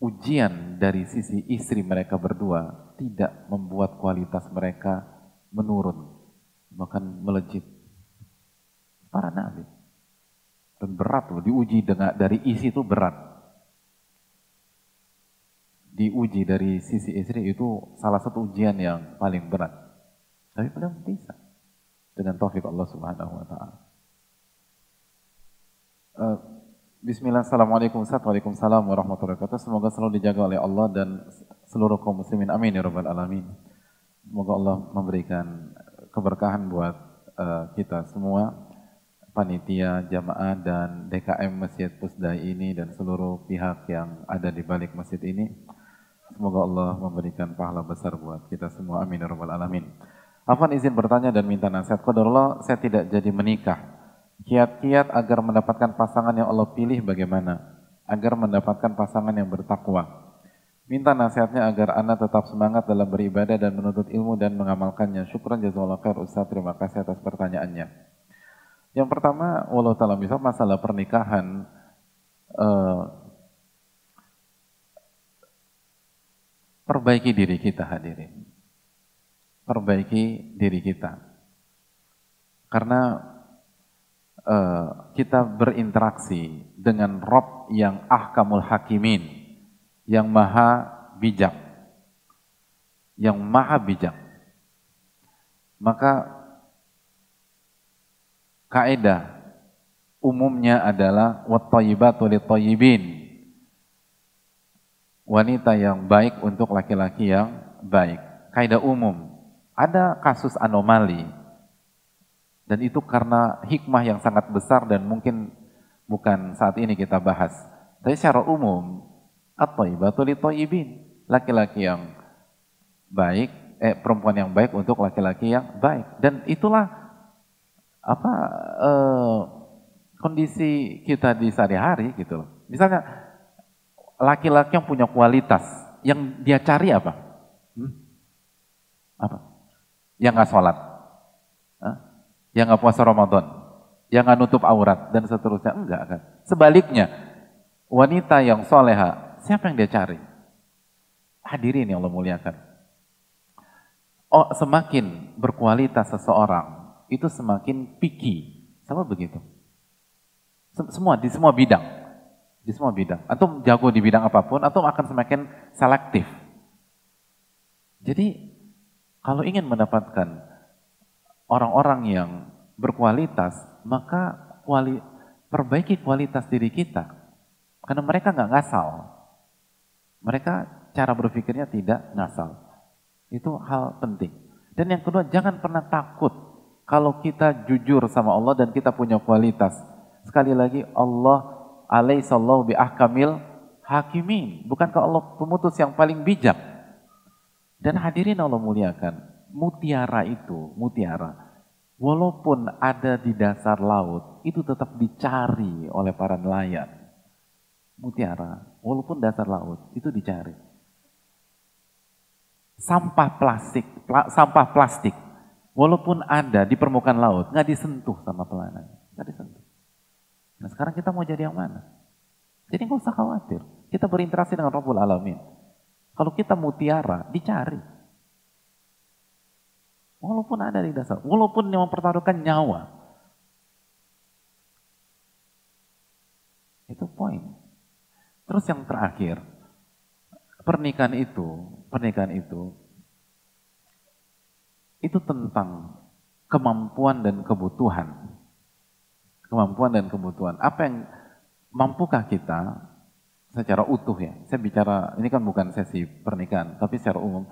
Ujian dari sisi istri mereka berdua tidak membuat kualitas mereka menurun, bahkan melejit. Para nabi. Dan berat loh, diuji dengan dari isi itu berat. Diuji dari sisi istri itu salah satu ujian yang paling berat. Tapi belum bisa. Dengan taufik Allah subhanahu wa ta'ala. Eh, Bismillah, Assalamualaikum Waalaikumsalam warahmatullahi wabarakatuh. Semoga selalu dijaga oleh Allah dan seluruh kaum muslimin. Amin ya rabbal alamin. Semoga Allah memberikan keberkahan buat uh, kita semua, panitia, jamaah dan DKM Masjid Pusdai ini dan seluruh pihak yang ada di balik masjid ini. Semoga Allah memberikan pahala besar buat kita semua. Amin ya rabbal alamin. Afan izin bertanya dan minta nasihat. Qadarullah, saya tidak jadi menikah Kiat-kiat agar mendapatkan pasangan yang Allah pilih bagaimana? Agar mendapatkan pasangan yang bertakwa. Minta nasihatnya agar Anda tetap semangat dalam beribadah dan menuntut ilmu dan mengamalkannya. Syukran jazakallah khair Ustaz, terima kasih atas pertanyaannya. Yang pertama, walau ta'ala misal masalah pernikahan, uh, perbaiki diri kita hadirin. Perbaiki diri kita. Karena uh, kita berinteraksi dengan Rob yang ahkamul hakimin, yang maha bijak, yang maha bijak. Maka kaidah umumnya adalah wat-thayyibatu lit-thayyibin. Wanita yang baik untuk laki-laki yang baik. Kaidah umum. Ada kasus anomali dan itu karena hikmah yang sangat besar dan mungkin bukan saat ini kita bahas. Tapi secara umum, at-thayyibatu li Laki-laki yang baik, eh perempuan yang baik untuk laki-laki yang baik. Dan itulah apa eh, kondisi kita di sehari-hari gitu loh. Misalnya laki-laki yang punya kualitas, yang dia cari apa? Hmm? Apa? Yang nggak sholat, yang nggak puasa Ramadan, yang nggak nutup aurat dan seterusnya enggak kan? Sebaliknya, wanita yang soleha, siapa yang dia cari? Hadirin yang Allah muliakan. Oh, semakin berkualitas seseorang, itu semakin picky. Sama begitu. Semua di semua bidang, di semua bidang. Atau jago di bidang apa pun, atau akan semakin selektif. Jadi kalau ingin mendapatkan orang-orang yang berkualitas, maka kuali, perbaiki kualitas diri kita. Karena mereka nggak ngasal. Mereka cara berpikirnya tidak ngasal. Itu hal penting. Dan yang kedua, jangan pernah takut kalau kita jujur sama Allah dan kita punya kualitas. Sekali lagi, Allah alaihissallahu bi ahkamil hakimin. Bukankah Allah pemutus yang paling bijak? Dan hadirin Allah muliakan mutiara itu, mutiara, walaupun ada di dasar laut, itu tetap dicari oleh para nelayan. Mutiara, walaupun dasar laut, itu dicari. Sampah plastik, pla, sampah plastik, walaupun ada di permukaan laut, nggak disentuh sama pelayanan, nggak disentuh. Nah sekarang kita mau jadi yang mana? Jadi nggak usah khawatir. Kita berinteraksi dengan Rabbul Alamin. Kalau kita mutiara, dicari. Walaupun ada di dasar, walaupun yang mempertaruhkan nyawa. Itu poin. Terus yang terakhir, pernikahan itu, pernikahan itu, itu tentang kemampuan dan kebutuhan. Kemampuan dan kebutuhan. Apa yang mampukah kita secara utuh ya? Saya bicara, ini kan bukan sesi pernikahan, tapi secara umum.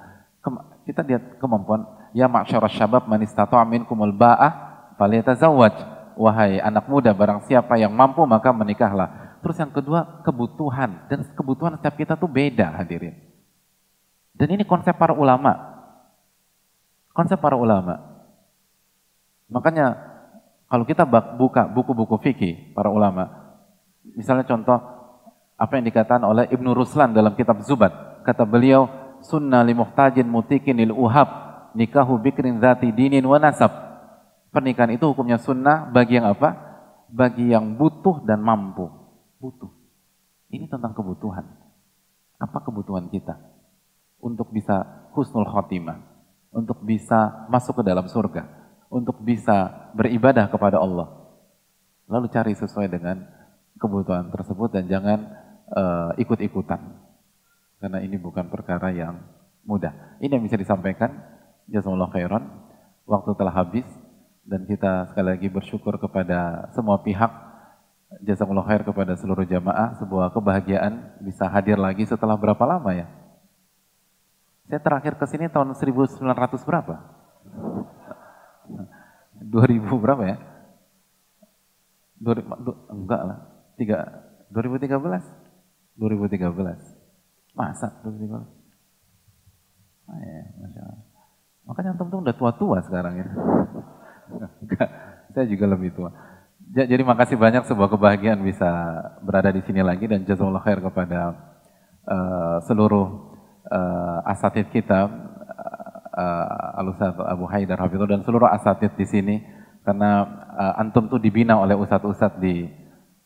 Kita lihat kemampuan. Ya ma'syarah syabab man istata'a minkumul ba'ah falyatazawwaj. Wahai anak muda barang siapa yang mampu maka menikahlah. Terus yang kedua kebutuhan. Dan kebutuhan setiap kita tuh beda hadirin. Dan ini konsep para ulama. Konsep para ulama. Makanya kalau kita buka buku-buku fikih para ulama misalnya contoh apa yang dikatakan oleh Ibnu Ruslan dalam kitab Zubat kata beliau sunnah li muhtajin mutikin lil uhab nikahu bikrin zati dinin wa nasab. Pernikahan itu hukumnya sunnah bagi yang apa? Bagi yang butuh dan mampu. Butuh. Ini tentang kebutuhan. Apa kebutuhan kita? Untuk bisa husnul khotimah. Untuk bisa masuk ke dalam surga. Untuk bisa beribadah kepada Allah. Lalu cari sesuai dengan kebutuhan tersebut dan jangan uh, ikut-ikutan. Karena ini bukan perkara yang mudah. Ini yang bisa disampaikan. Jazakallah khairan. Waktu telah habis dan kita sekali lagi bersyukur kepada semua pihak Jazakumullah khair kepada seluruh jamaah, sebuah kebahagiaan bisa hadir lagi setelah berapa lama ya? Saya terakhir ke sini tahun 1900 berapa? 2000 berapa ya? 2000, enggak lah, 3, 2013? 2013. Masa 2013? Ah, ya, Masya Allah. Makanya antum tuh udah tua-tua sekarang ya. Saya juga lebih tua. Jadi makasih banyak sebuah kebahagiaan bisa berada di sini lagi dan jazakallah khair kepada uh, seluruh uh, asatid kita uh, Al Abu Haidar Hafizullah dan seluruh asatid di sini karena uh, antum tuh dibina oleh ustadz-ustadz di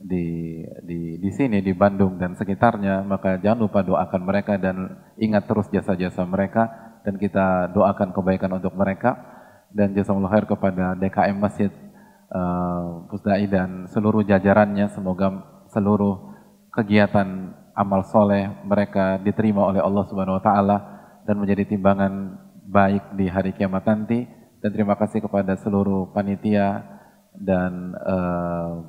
di di di sini di Bandung dan sekitarnya maka jangan lupa doakan mereka dan ingat terus jasa-jasa mereka dan kita doakan kebaikan untuk mereka. Dan jazakallah khair kepada DKM Masjid uh, Pusdai dan seluruh jajarannya. Semoga seluruh kegiatan amal soleh mereka diterima oleh Allah Subhanahu Wa Taala dan menjadi timbangan baik di hari kiamat nanti dan terima kasih kepada seluruh panitia dan uh,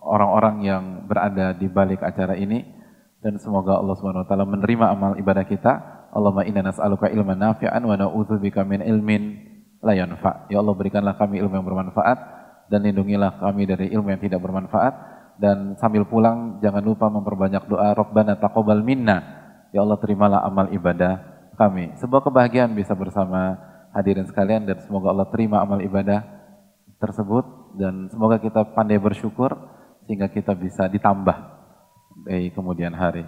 orang-orang uh, yang berada di balik acara ini dan semoga Allah taala menerima amal ibadah kita. Allahumma inna nas'aluka ilman nafi'an wa na'udzubika min ilmin la yanfa. Ya Allah berikanlah kami ilmu yang bermanfaat dan lindungilah kami dari ilmu yang tidak bermanfaat dan sambil pulang jangan lupa memperbanyak doa Rabbana taqabbal minna. Ya Allah terimalah amal ibadah kami. Sebuah kebahagiaan bisa bersama hadirin sekalian dan semoga Allah terima amal ibadah tersebut dan semoga kita pandai bersyukur sehingga kita bisa ditambah di kemudian hari.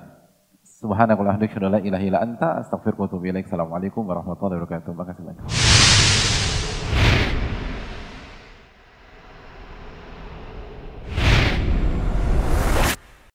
Subhanakallahumma wa ilaha illa anta astaghfiruka wa atubu ilaik. Assalamualaikum warahmatullahi wabarakatuh. Terima kasih banyak.